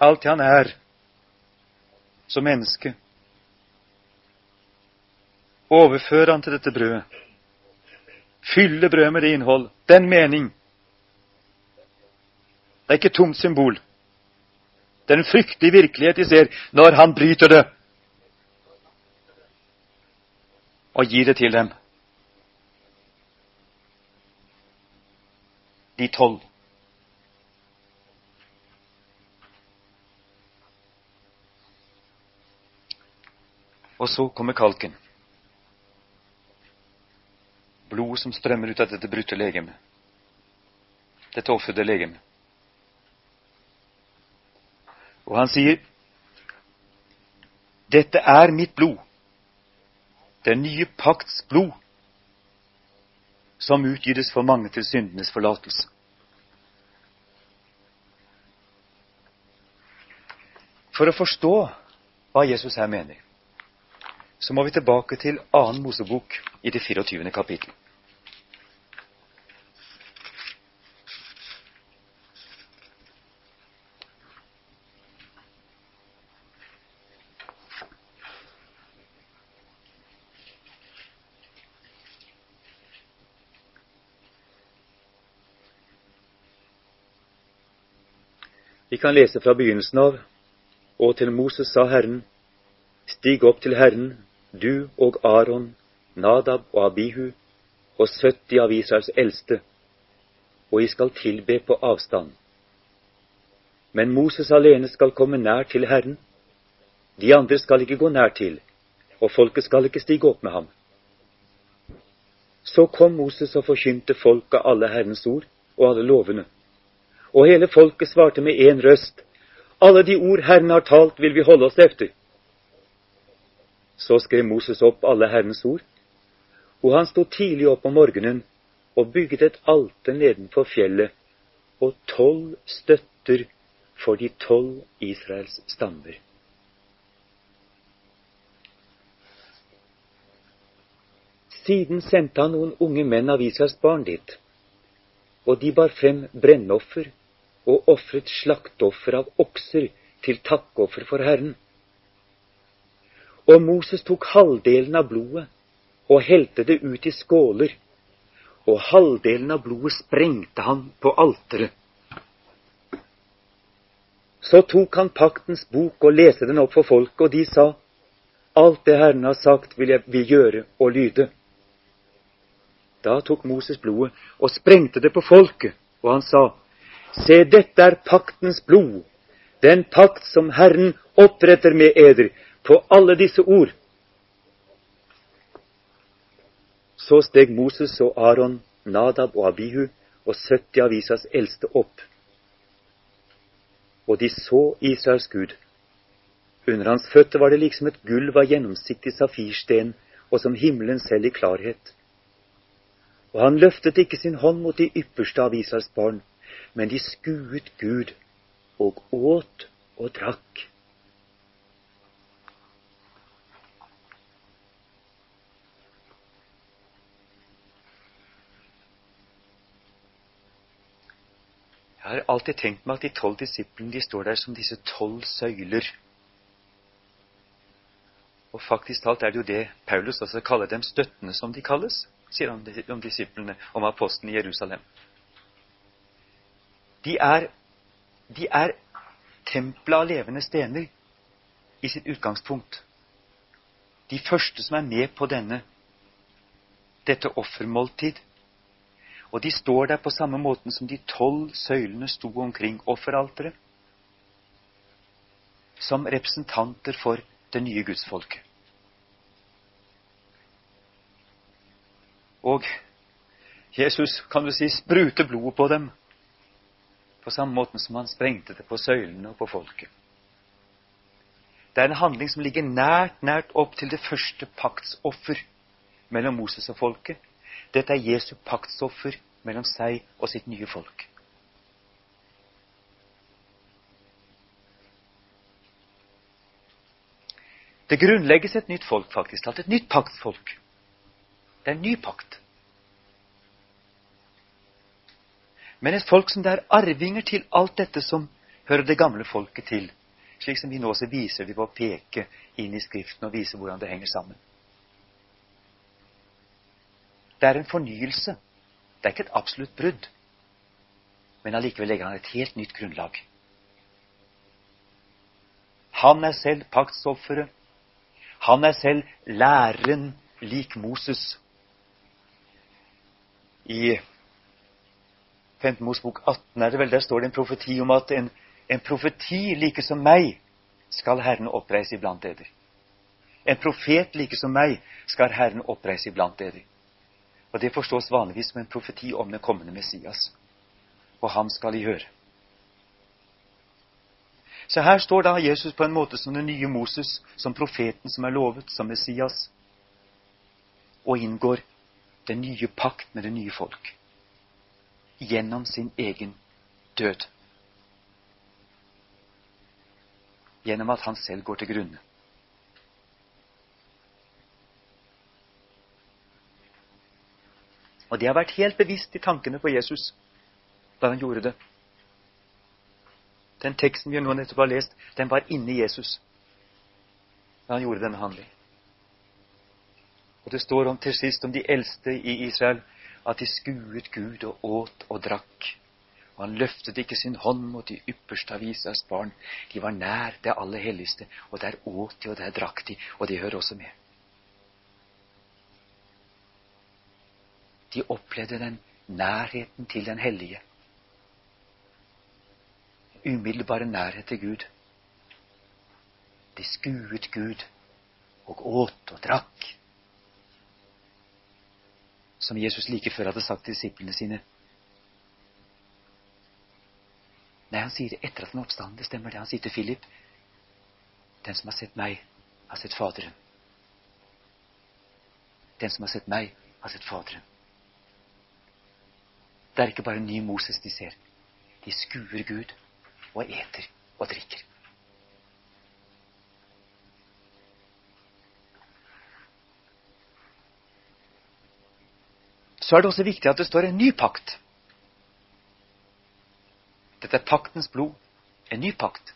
alt det han er som menneske. Overfører han til dette brødet. Fyller brødet med det innhold, den mening. Det er ikke tomt symbol. Det er en fryktelig virkelighet de ser når han bryter det og gir det til dem. De tolv. Og så kommer kalken. Blodet som strømmer ut av dette brutte legemet. Dette ofrede legemet. Og han sier, 'Dette er mitt blod, den nye pakts blod, som utgytes for mange til syndenes forlatelse.' For å forstå hva Jesus her mener, så må vi tilbake til annen Mosebok i det 24. kapittel. Vi kan lese fra begynnelsen av. Og til Moses sa Herren, Stig opp til Herren, du og Aron, Nadab og Abihu og 70 av Israels eldste, og I skal tilbe på avstand. Men Moses alene skal komme nær til Herren. De andre skal ikke gå nær til, og folket skal ikke stige opp med ham. Så kom Moses og forkynte folket alle Herrens ord og alle lovene. Og hele folket svarte med én røst. Alle de ord Herren har talt, vil vi holde oss efter. Så skrev Moses opp alle Herrens ord, og han sto tidlig opp om morgenen og bygget et alter nedenfor fjellet og tolv støtter for de tolv Israels stammer. Siden sendte han noen unge menn av Israels barn dit, og de bar frem brennoffer og ofret slakteoffer av okser til takkoffer for Herren. Og Moses tok halvdelen av blodet og helte det ut i skåler, og halvdelen av blodet sprengte han på alteret. Så tok han paktens bok og leste den opp for folket, og de sa, Alt det Herren har sagt, vil jeg vil gjøre og lyde. Da tok Moses blodet og sprengte det på folket, og han sa, Se, dette er paktens blod, den pakt som Herren oppretter med eder på alle disse ord. Så steg Moses og Aron, Nadab og Abihu og 70 av Israels eldste opp. Og de så Israels Gud. Under hans føtter var det liksom et gulv av gjennomsiktig safirsten og som himmelen selv i klarhet. Og han løftet ikke sin hånd mot de ypperste av Israels barn, men de skuet Gud og åt og drakk. Jeg har alltid tenkt meg at de tolv disiplene de står der som disse tolv søyler. Og faktisk talt er det jo det Paulus også kaller dem støttene som de kalles, sier han om disiplene, om apostelen i Jerusalem. De er, de er tempelet av levende stener i sitt utgangspunkt. De første som er med på denne, dette offermåltid. Og de står der på samme måten som de tolv søylene sto omkring offeralteret. Som representanter for det nye gudsfolket. Og Jesus kan du si spruter blodet på dem på samme måten som han sprengte det på søylene og på folket. Det er en handling som ligger nært, nært opp til det første paktsoffer mellom Moses og folket. Dette er Jesu paktsoffer mellom seg og sitt nye folk. Det grunnlegges et nytt folk, faktisk. Et nytt paktsfolk. Det er en ny pakt. Men et folk som det er arvinger til alt dette som hører det gamle folket til. Slik som vi nå også viser vi på å peke inn i Skriften og vise hvordan det henger sammen. Det er en fornyelse. Det er ikke et absolutt brudd. Men allikevel legger han et helt nytt grunnlag. Han er selv paktsofferet. Han er selv læreren lik Moses. I 5. Mosbok 18 er det vel, der står det en profeti om at en, en profeti like som meg skal Herren oppreise iblant dere. En profet like som meg skal Herren oppreise iblant dere. Og det forstås vanligvis som en profeti om den kommende Messias. Og ham skal de høre. Så her står da Jesus på en måte som den nye Moses, som profeten som er lovet, som Messias, og inngår den nye pakt med det nye folk gjennom sin egen død. Gjennom at han selv går til grunne. Og det har vært helt bevisst i tankene på Jesus da han gjorde det. Den teksten vi nå nettopp har lest, den var inni Jesus da han gjorde denne handling. Og det står om, til sist om de eldste i Israel at de skuet Gud og åt og drakk. Og han løftet ikke sin hånd mot de ypperste av Israels barn. De var nær det aller helligste, og der åt de, og der drakk de, og de hører også med. De opplevde den nærheten til den hellige. Umiddelbare nærhet til Gud. De skuet Gud og åt og drakk. Som Jesus like før hadde sagt til disiplene sine. Nei, han sier det etter at han er oppstanden. Det stemmer det. Han sier til Philip Den som har sett meg, har sett Faderen. Den som har sett meg, har sett Faderen. Det er ikke bare en ny Moses de ser. De skuer Gud og eter og drikker. Så er det også viktig at det står en ny pakt. Dette er paktens blod. En ny pakt.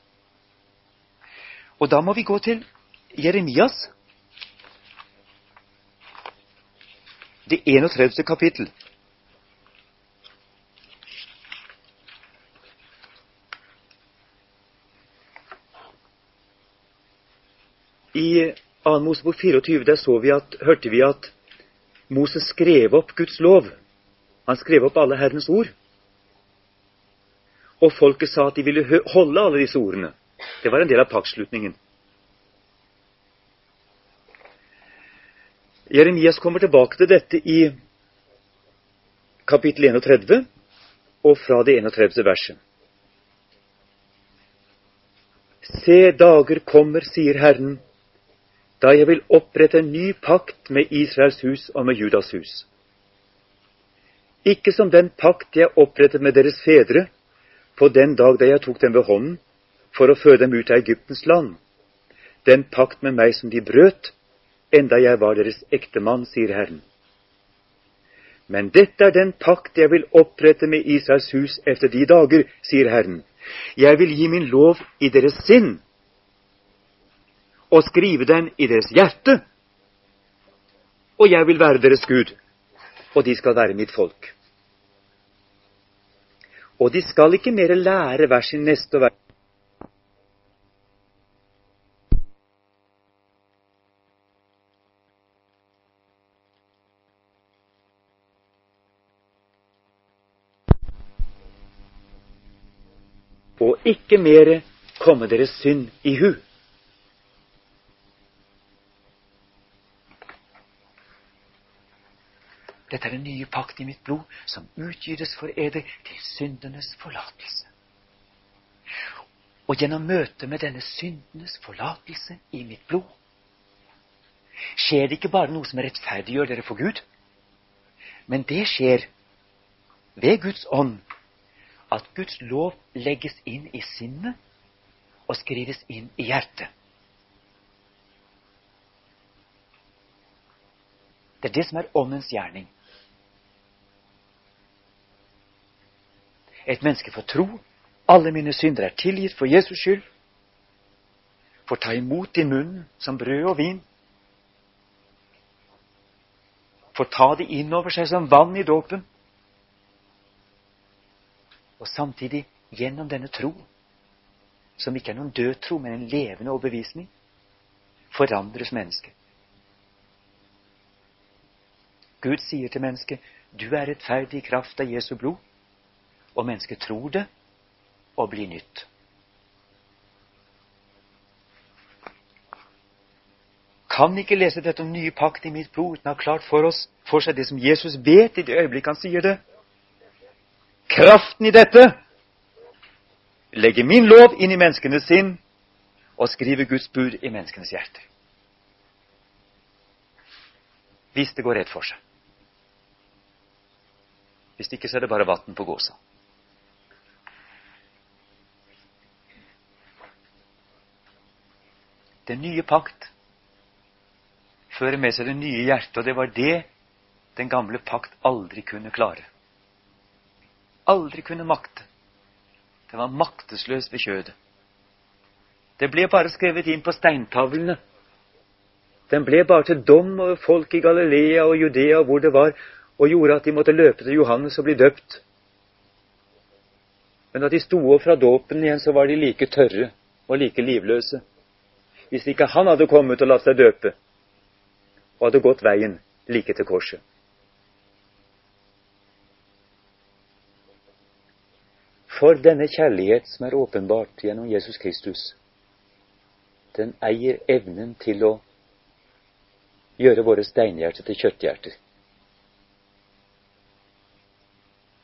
Og da må vi gå til Jeremias, det 31. kapittel. I 2. Mosebok 24 der så vi at, hørte vi at Moses skrev opp Guds lov. Han skrev opp alle Herrens ord. Og folket sa at de ville holde alle disse ordene. Det var en del av paktslutningen. Jeremias kommer tilbake til dette i kapittel 31 og fra det 31. verset. Se, dager kommer, sier Herren, da jeg vil opprette en ny pakt med Israels hus og med Judas hus. Ikke som den pakt jeg opprettet med deres fedre på den dag da jeg tok dem ved hånden for å føre dem ut av Egyptens land, den pakt med meg som de brøt, enda jeg var deres ektemann, sier Herren. Men dette er den pakt jeg vil opprette med Israels hus efter de dager, sier Herren. Jeg vil gi min lov i deres sinn og skrive den i deres hjerte. Og jeg vil være deres Gud, og de skal være mitt folk. Og de skal ikke mer lære hver sin neste og hver Og ikke mere komme deres synd i hu. Dette er den nye pakt i mitt blod, som utgytes for eder til syndenes forlatelse. Og gjennom møtet med denne syndenes forlatelse i mitt blod skjer det ikke bare noe som rettferdiggjør dere for Gud, men det skjer ved Guds ånd at Guds lov legges inn i sinnet og skrives inn i hjertet. Det er det som er åndens gjerning. Et menneske får tro. Alle mine synder er tilgitt for Jesus skyld. Får ta imot i munnen som brød og vin. Får ta det inn over seg som vann i dåpen. Og samtidig, gjennom denne tro, som ikke er noen død tro, men en levende overbevisning, forandres mennesket. Gud sier til mennesket, 'Du er rettferdig i kraft av Jesu blod' og mennesket tror det og blir nytt. kan ikke lese dette om nye pakt i mitt blod uten å ha klart for, oss, for seg det som Jesus vet i det øyeblikket han sier det. Kraften i dette legger min lov inn i menneskenes sinn og skriver Guds bud i menneskenes hjerter. Hvis det går rett for seg. Hvis ikke, så er det bare vann på gåsa. Den nye pakt fører med seg det nye hjertet, og det var det den gamle pakt aldri kunne klare. Aldri kunne makte. Den var maktesløs ved kjødet. Det ble bare skrevet inn på steintavlene. Den ble bare til dom over folk i Galilea og Judea hvor det var, og gjorde at de måtte løpe til Johannes og bli døpt. Men da de sto opp fra dåpen igjen, så var de like tørre og like livløse. Hvis ikke han hadde kommet og latt seg døpe, og hadde gått veien like til korset. For denne kjærlighet som er åpenbart gjennom Jesus Kristus, den eier evnen til å gjøre våre steinhjerter til kjøtthjerter.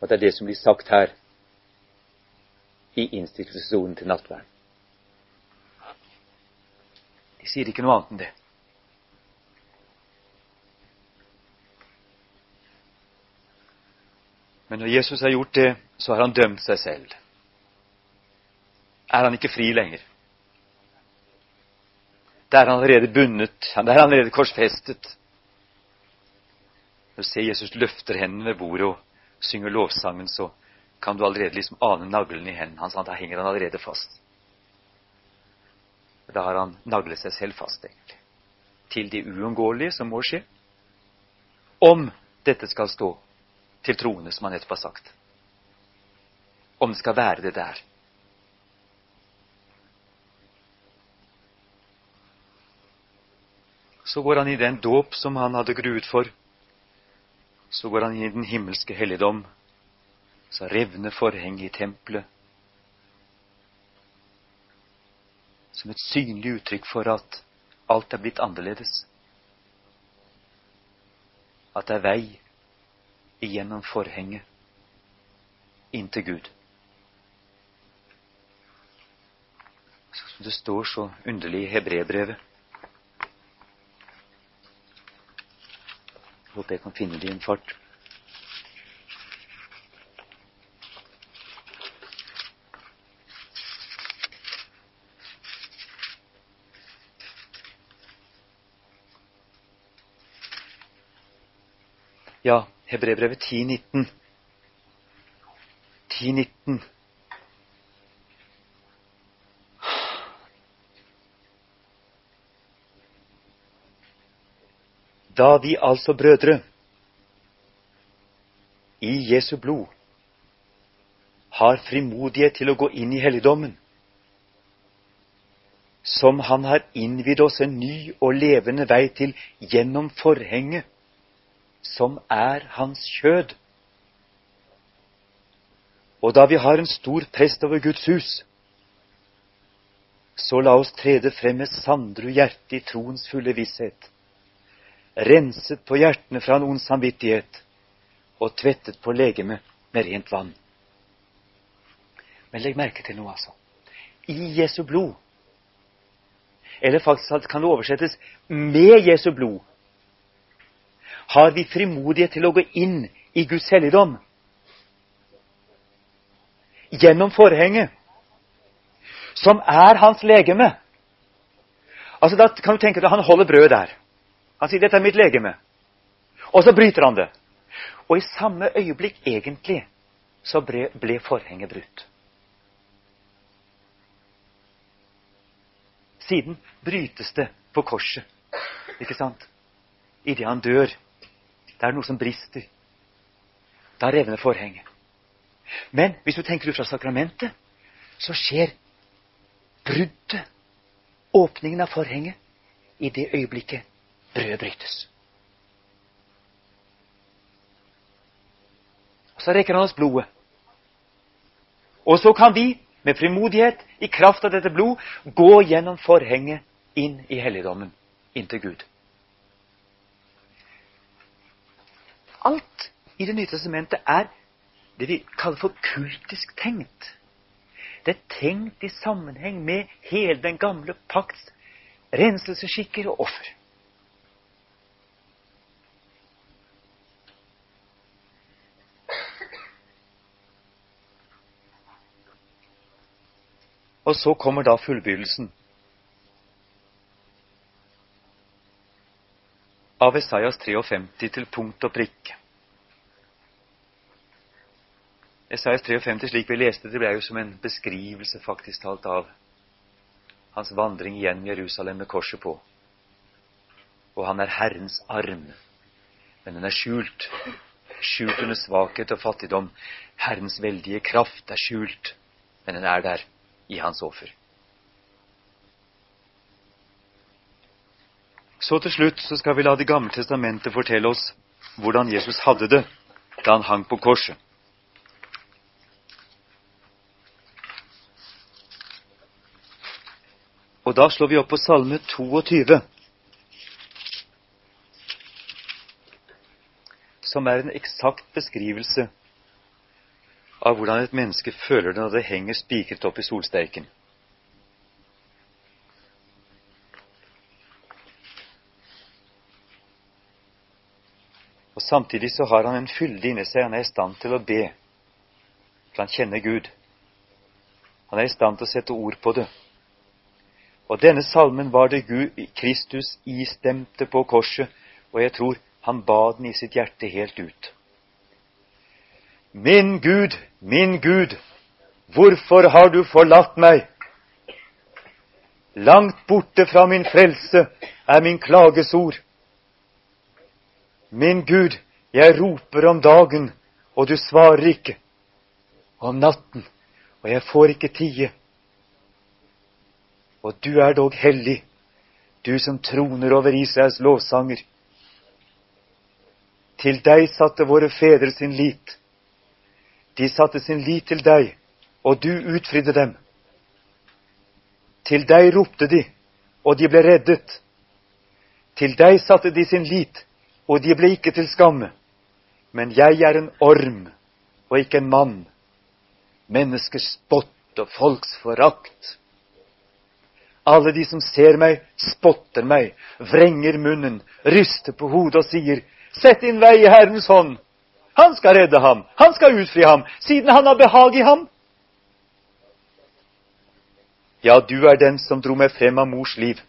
Og det er det som blir sagt her i innstiftelsesordet til nattverden. De sier ikke noe annet enn det. Men når Jesus har gjort det, så har han dømt seg selv. Er han ikke fri lenger? Da er han allerede bundet. da er han allerede korsfestet. Når du ser Jesus løfter hendene ved bordet og synger lovsangen, så kan du allerede liksom ane naglen i hendene hans. Da henger han allerede fast. Da har han naglet seg selv fast, egentlig. Til det uunngåelige som må skje. Om dette skal stå til troende, som han nettopp har sagt. Om det skal være det der. Så går han i den dåp som han hadde gruet for. Så går han i den himmelske helligdom. Så revner forhenget i tempelet. Som et synlig uttrykk for at alt er blitt annerledes. At det er vei igjennom forhenget inn til Gud. Som det står så underlig i hebreerbrevet. Håper jeg kan finne det i en fart. Ja, Hebrebrevet 10.19. 10.19. Da vi altså, brødre, i Jesu blod har frimodighet til å gå inn i helligdommen, som Han har innvidd oss en ny og levende vei til gjennom forhenget, som er Hans kjød. Og da vi har en stor prest over Guds hus, så la oss trede frem med sandru hjerte i troens fulle visshet renset på hjertene fra en ond samvittighet og tvettet på legemet med rent vann. Men legg merke til noe, altså. I Jesu blod. Eller faktisk kan det oversettes med Jesu blod. Har vi frimodighet til å gå inn i Guds helligdom? Gjennom forhenget, som er hans legeme. Altså, Da kan du tenke deg han holder brødet der. Han sier 'dette er mitt legeme'. Og så bryter han det. Og i samme øyeblikk, egentlig, så ble, ble forhenget brutt. Siden brytes det på korset, ikke sant? Idet han dør. Det er noe som brister. Da revner forhenget. Men hvis du tenker ut fra sakramentet, så skjer bruddet, åpningen av forhenget, i det øyeblikket brødet brytes. Og så rekker han oss blodet. Og så kan vi med frimodighet, i kraft av dette blod, gå gjennom forhenget inn i helligdommen. inn til Gud. Alt i Det nye testamentet er det vi kaller for kultisk tenkt. Det er tenkt i sammenheng med hele den gamle pakts renselsesskikker og offer. Og så kommer da fullbyrdelsen. Av Esaias 53 til punkt og prikk. Esaias 53, slik vi leste det, ble jo som en beskrivelse faktisk talt av hans vandring gjennom Jerusalem med korset på. Og han er Herrens arm, men den er skjult. Skjult under svakhet og fattigdom. Herrens veldige kraft er skjult, men den er der i hans offer. Så til slutt så skal vi la Det gamle testamentet fortelle oss hvordan Jesus hadde det da han hang på korset. Og da slår vi opp på Salme 22, som er en eksakt beskrivelse av hvordan et menneske føler det når det henger spikret opp i solsteiken. Samtidig så har han en fylde inni seg. Han er i stand til å be, for han kjenner Gud. Han er i stand til å sette ord på det. Og denne salmen var det Gud, Kristus istemte på korset, og jeg tror han ba den i sitt hjerte helt ut. Min Gud, min Gud, hvorfor har du forlatt meg? Langt borte fra min frelse er min klagesord. Min Gud, jeg roper om dagen, og du svarer ikke. Om natten, og jeg får ikke tie. Og du er dog hellig, du som troner over Israels lovsanger. Til deg satte våre fedre sin lit. De satte sin lit til deg, og du utfridde dem. Til deg ropte de, og de ble reddet. Til deg satte de sin lit, og de ble ikke til skamme. Men jeg er en orm og ikke en mann. Menneskers spott og folks forakt. Alle de som ser meg, spotter meg, vrenger munnen, ryster på hodet og sier, Sett din vei i Herrens hånd. Han skal redde ham, han skal utfri ham, siden han har behag i ham. Ja, du er den som dro meg frem av mors liv,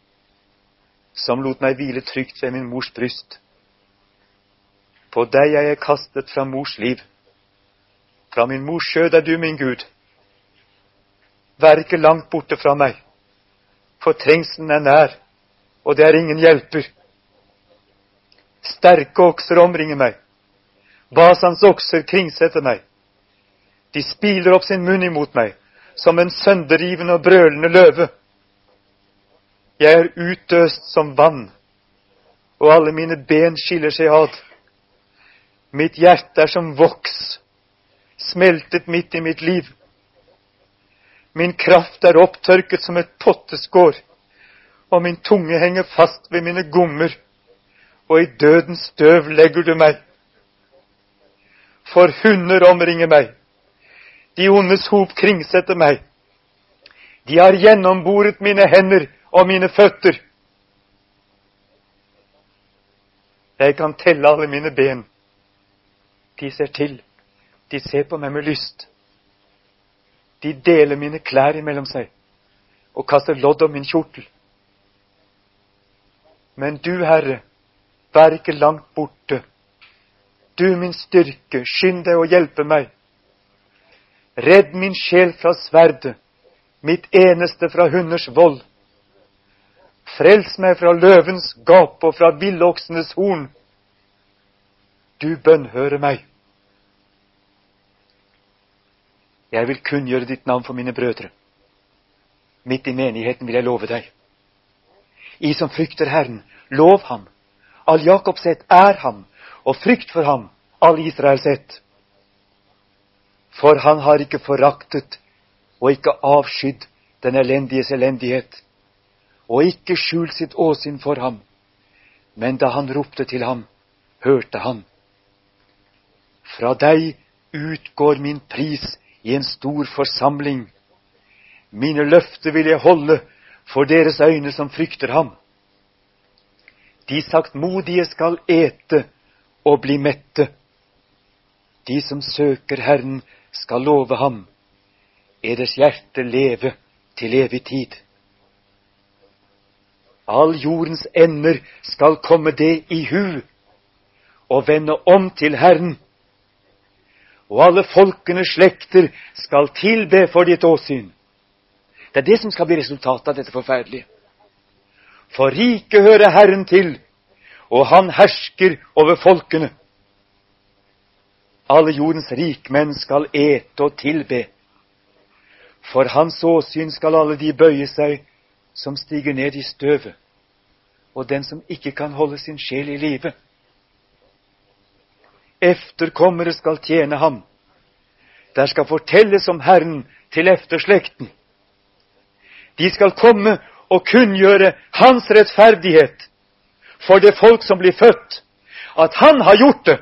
som lot meg hvile trygt ved min mors bryst. På deg er jeg kastet fra mors liv. Fra min mors skjød er du min Gud. Vær ikke langt borte fra meg for trengselen er nær, og det er ingen hjelper. Sterke okser omringer meg. Basans okser kringsetter meg. De spiler opp sin munn imot meg, som en sønderrivende og brølende løve. Jeg er utøst som vann, og alle mine ben skiller seg ad. Mitt hjerte er som voks, smeltet midt i mitt liv. Min kraft er opptørket som et potteskår, og min tunge henger fast ved mine gommer, og i dødens støv legger du meg. For hunder omringer meg, de ondes hop kringsetter meg. De har gjennomboret mine hender og mine føtter. Jeg kan telle alle mine ben. De ser til, de ser på meg med lyst. De deler mine klær imellom seg og kaster lodd om min kjortel. Men du, Herre, vær ikke langt borte. Du, min styrke, skynd deg å hjelpe meg. Redd min sjel fra sverdet, mitt eneste fra hunders vold. Frels meg fra løvens gap og fra villoksenes horn. Du bønnhøre meg. Jeg vil kunngjøre ditt navn for mine brødre. Midt i menigheten vil jeg love deg. I som frykter Herren, lov ham. All Jakobs ett er ham, og frykt for ham, all Israels ett. For han har ikke foraktet og ikke avskydd den elendiges elendighet, og ikke skjult sitt åsyn for ham. Men da han ropte til ham, hørte han. Fra deg utgår min pris i en stor forsamling. Mine løfter vil jeg holde for deres øyne som frykter ham. De saktmodige skal ete og bli mette. De som søker Herren, skal love ham. Eders hjerte leve til evig tid. All jordens ender skal komme det i hu og vende om til Herren. Og alle folkenes slekter skal tilbe for ditt åsyn. Det er det som skal bli resultatet av dette forferdelige. For riket hører Herren til, og han hersker over folkene. Alle jordens rikmenn skal ete og tilbe. For hans åsyn skal alle de bøye seg som stiger ned i støvet, og den som ikke kan holde sin sjel i live. Efterkommere skal tjene ham. Der skal fortelles om Herren til efterslekten. De skal komme og kunngjøre Hans rettferdighet for det folk som blir født, at Han har gjort det,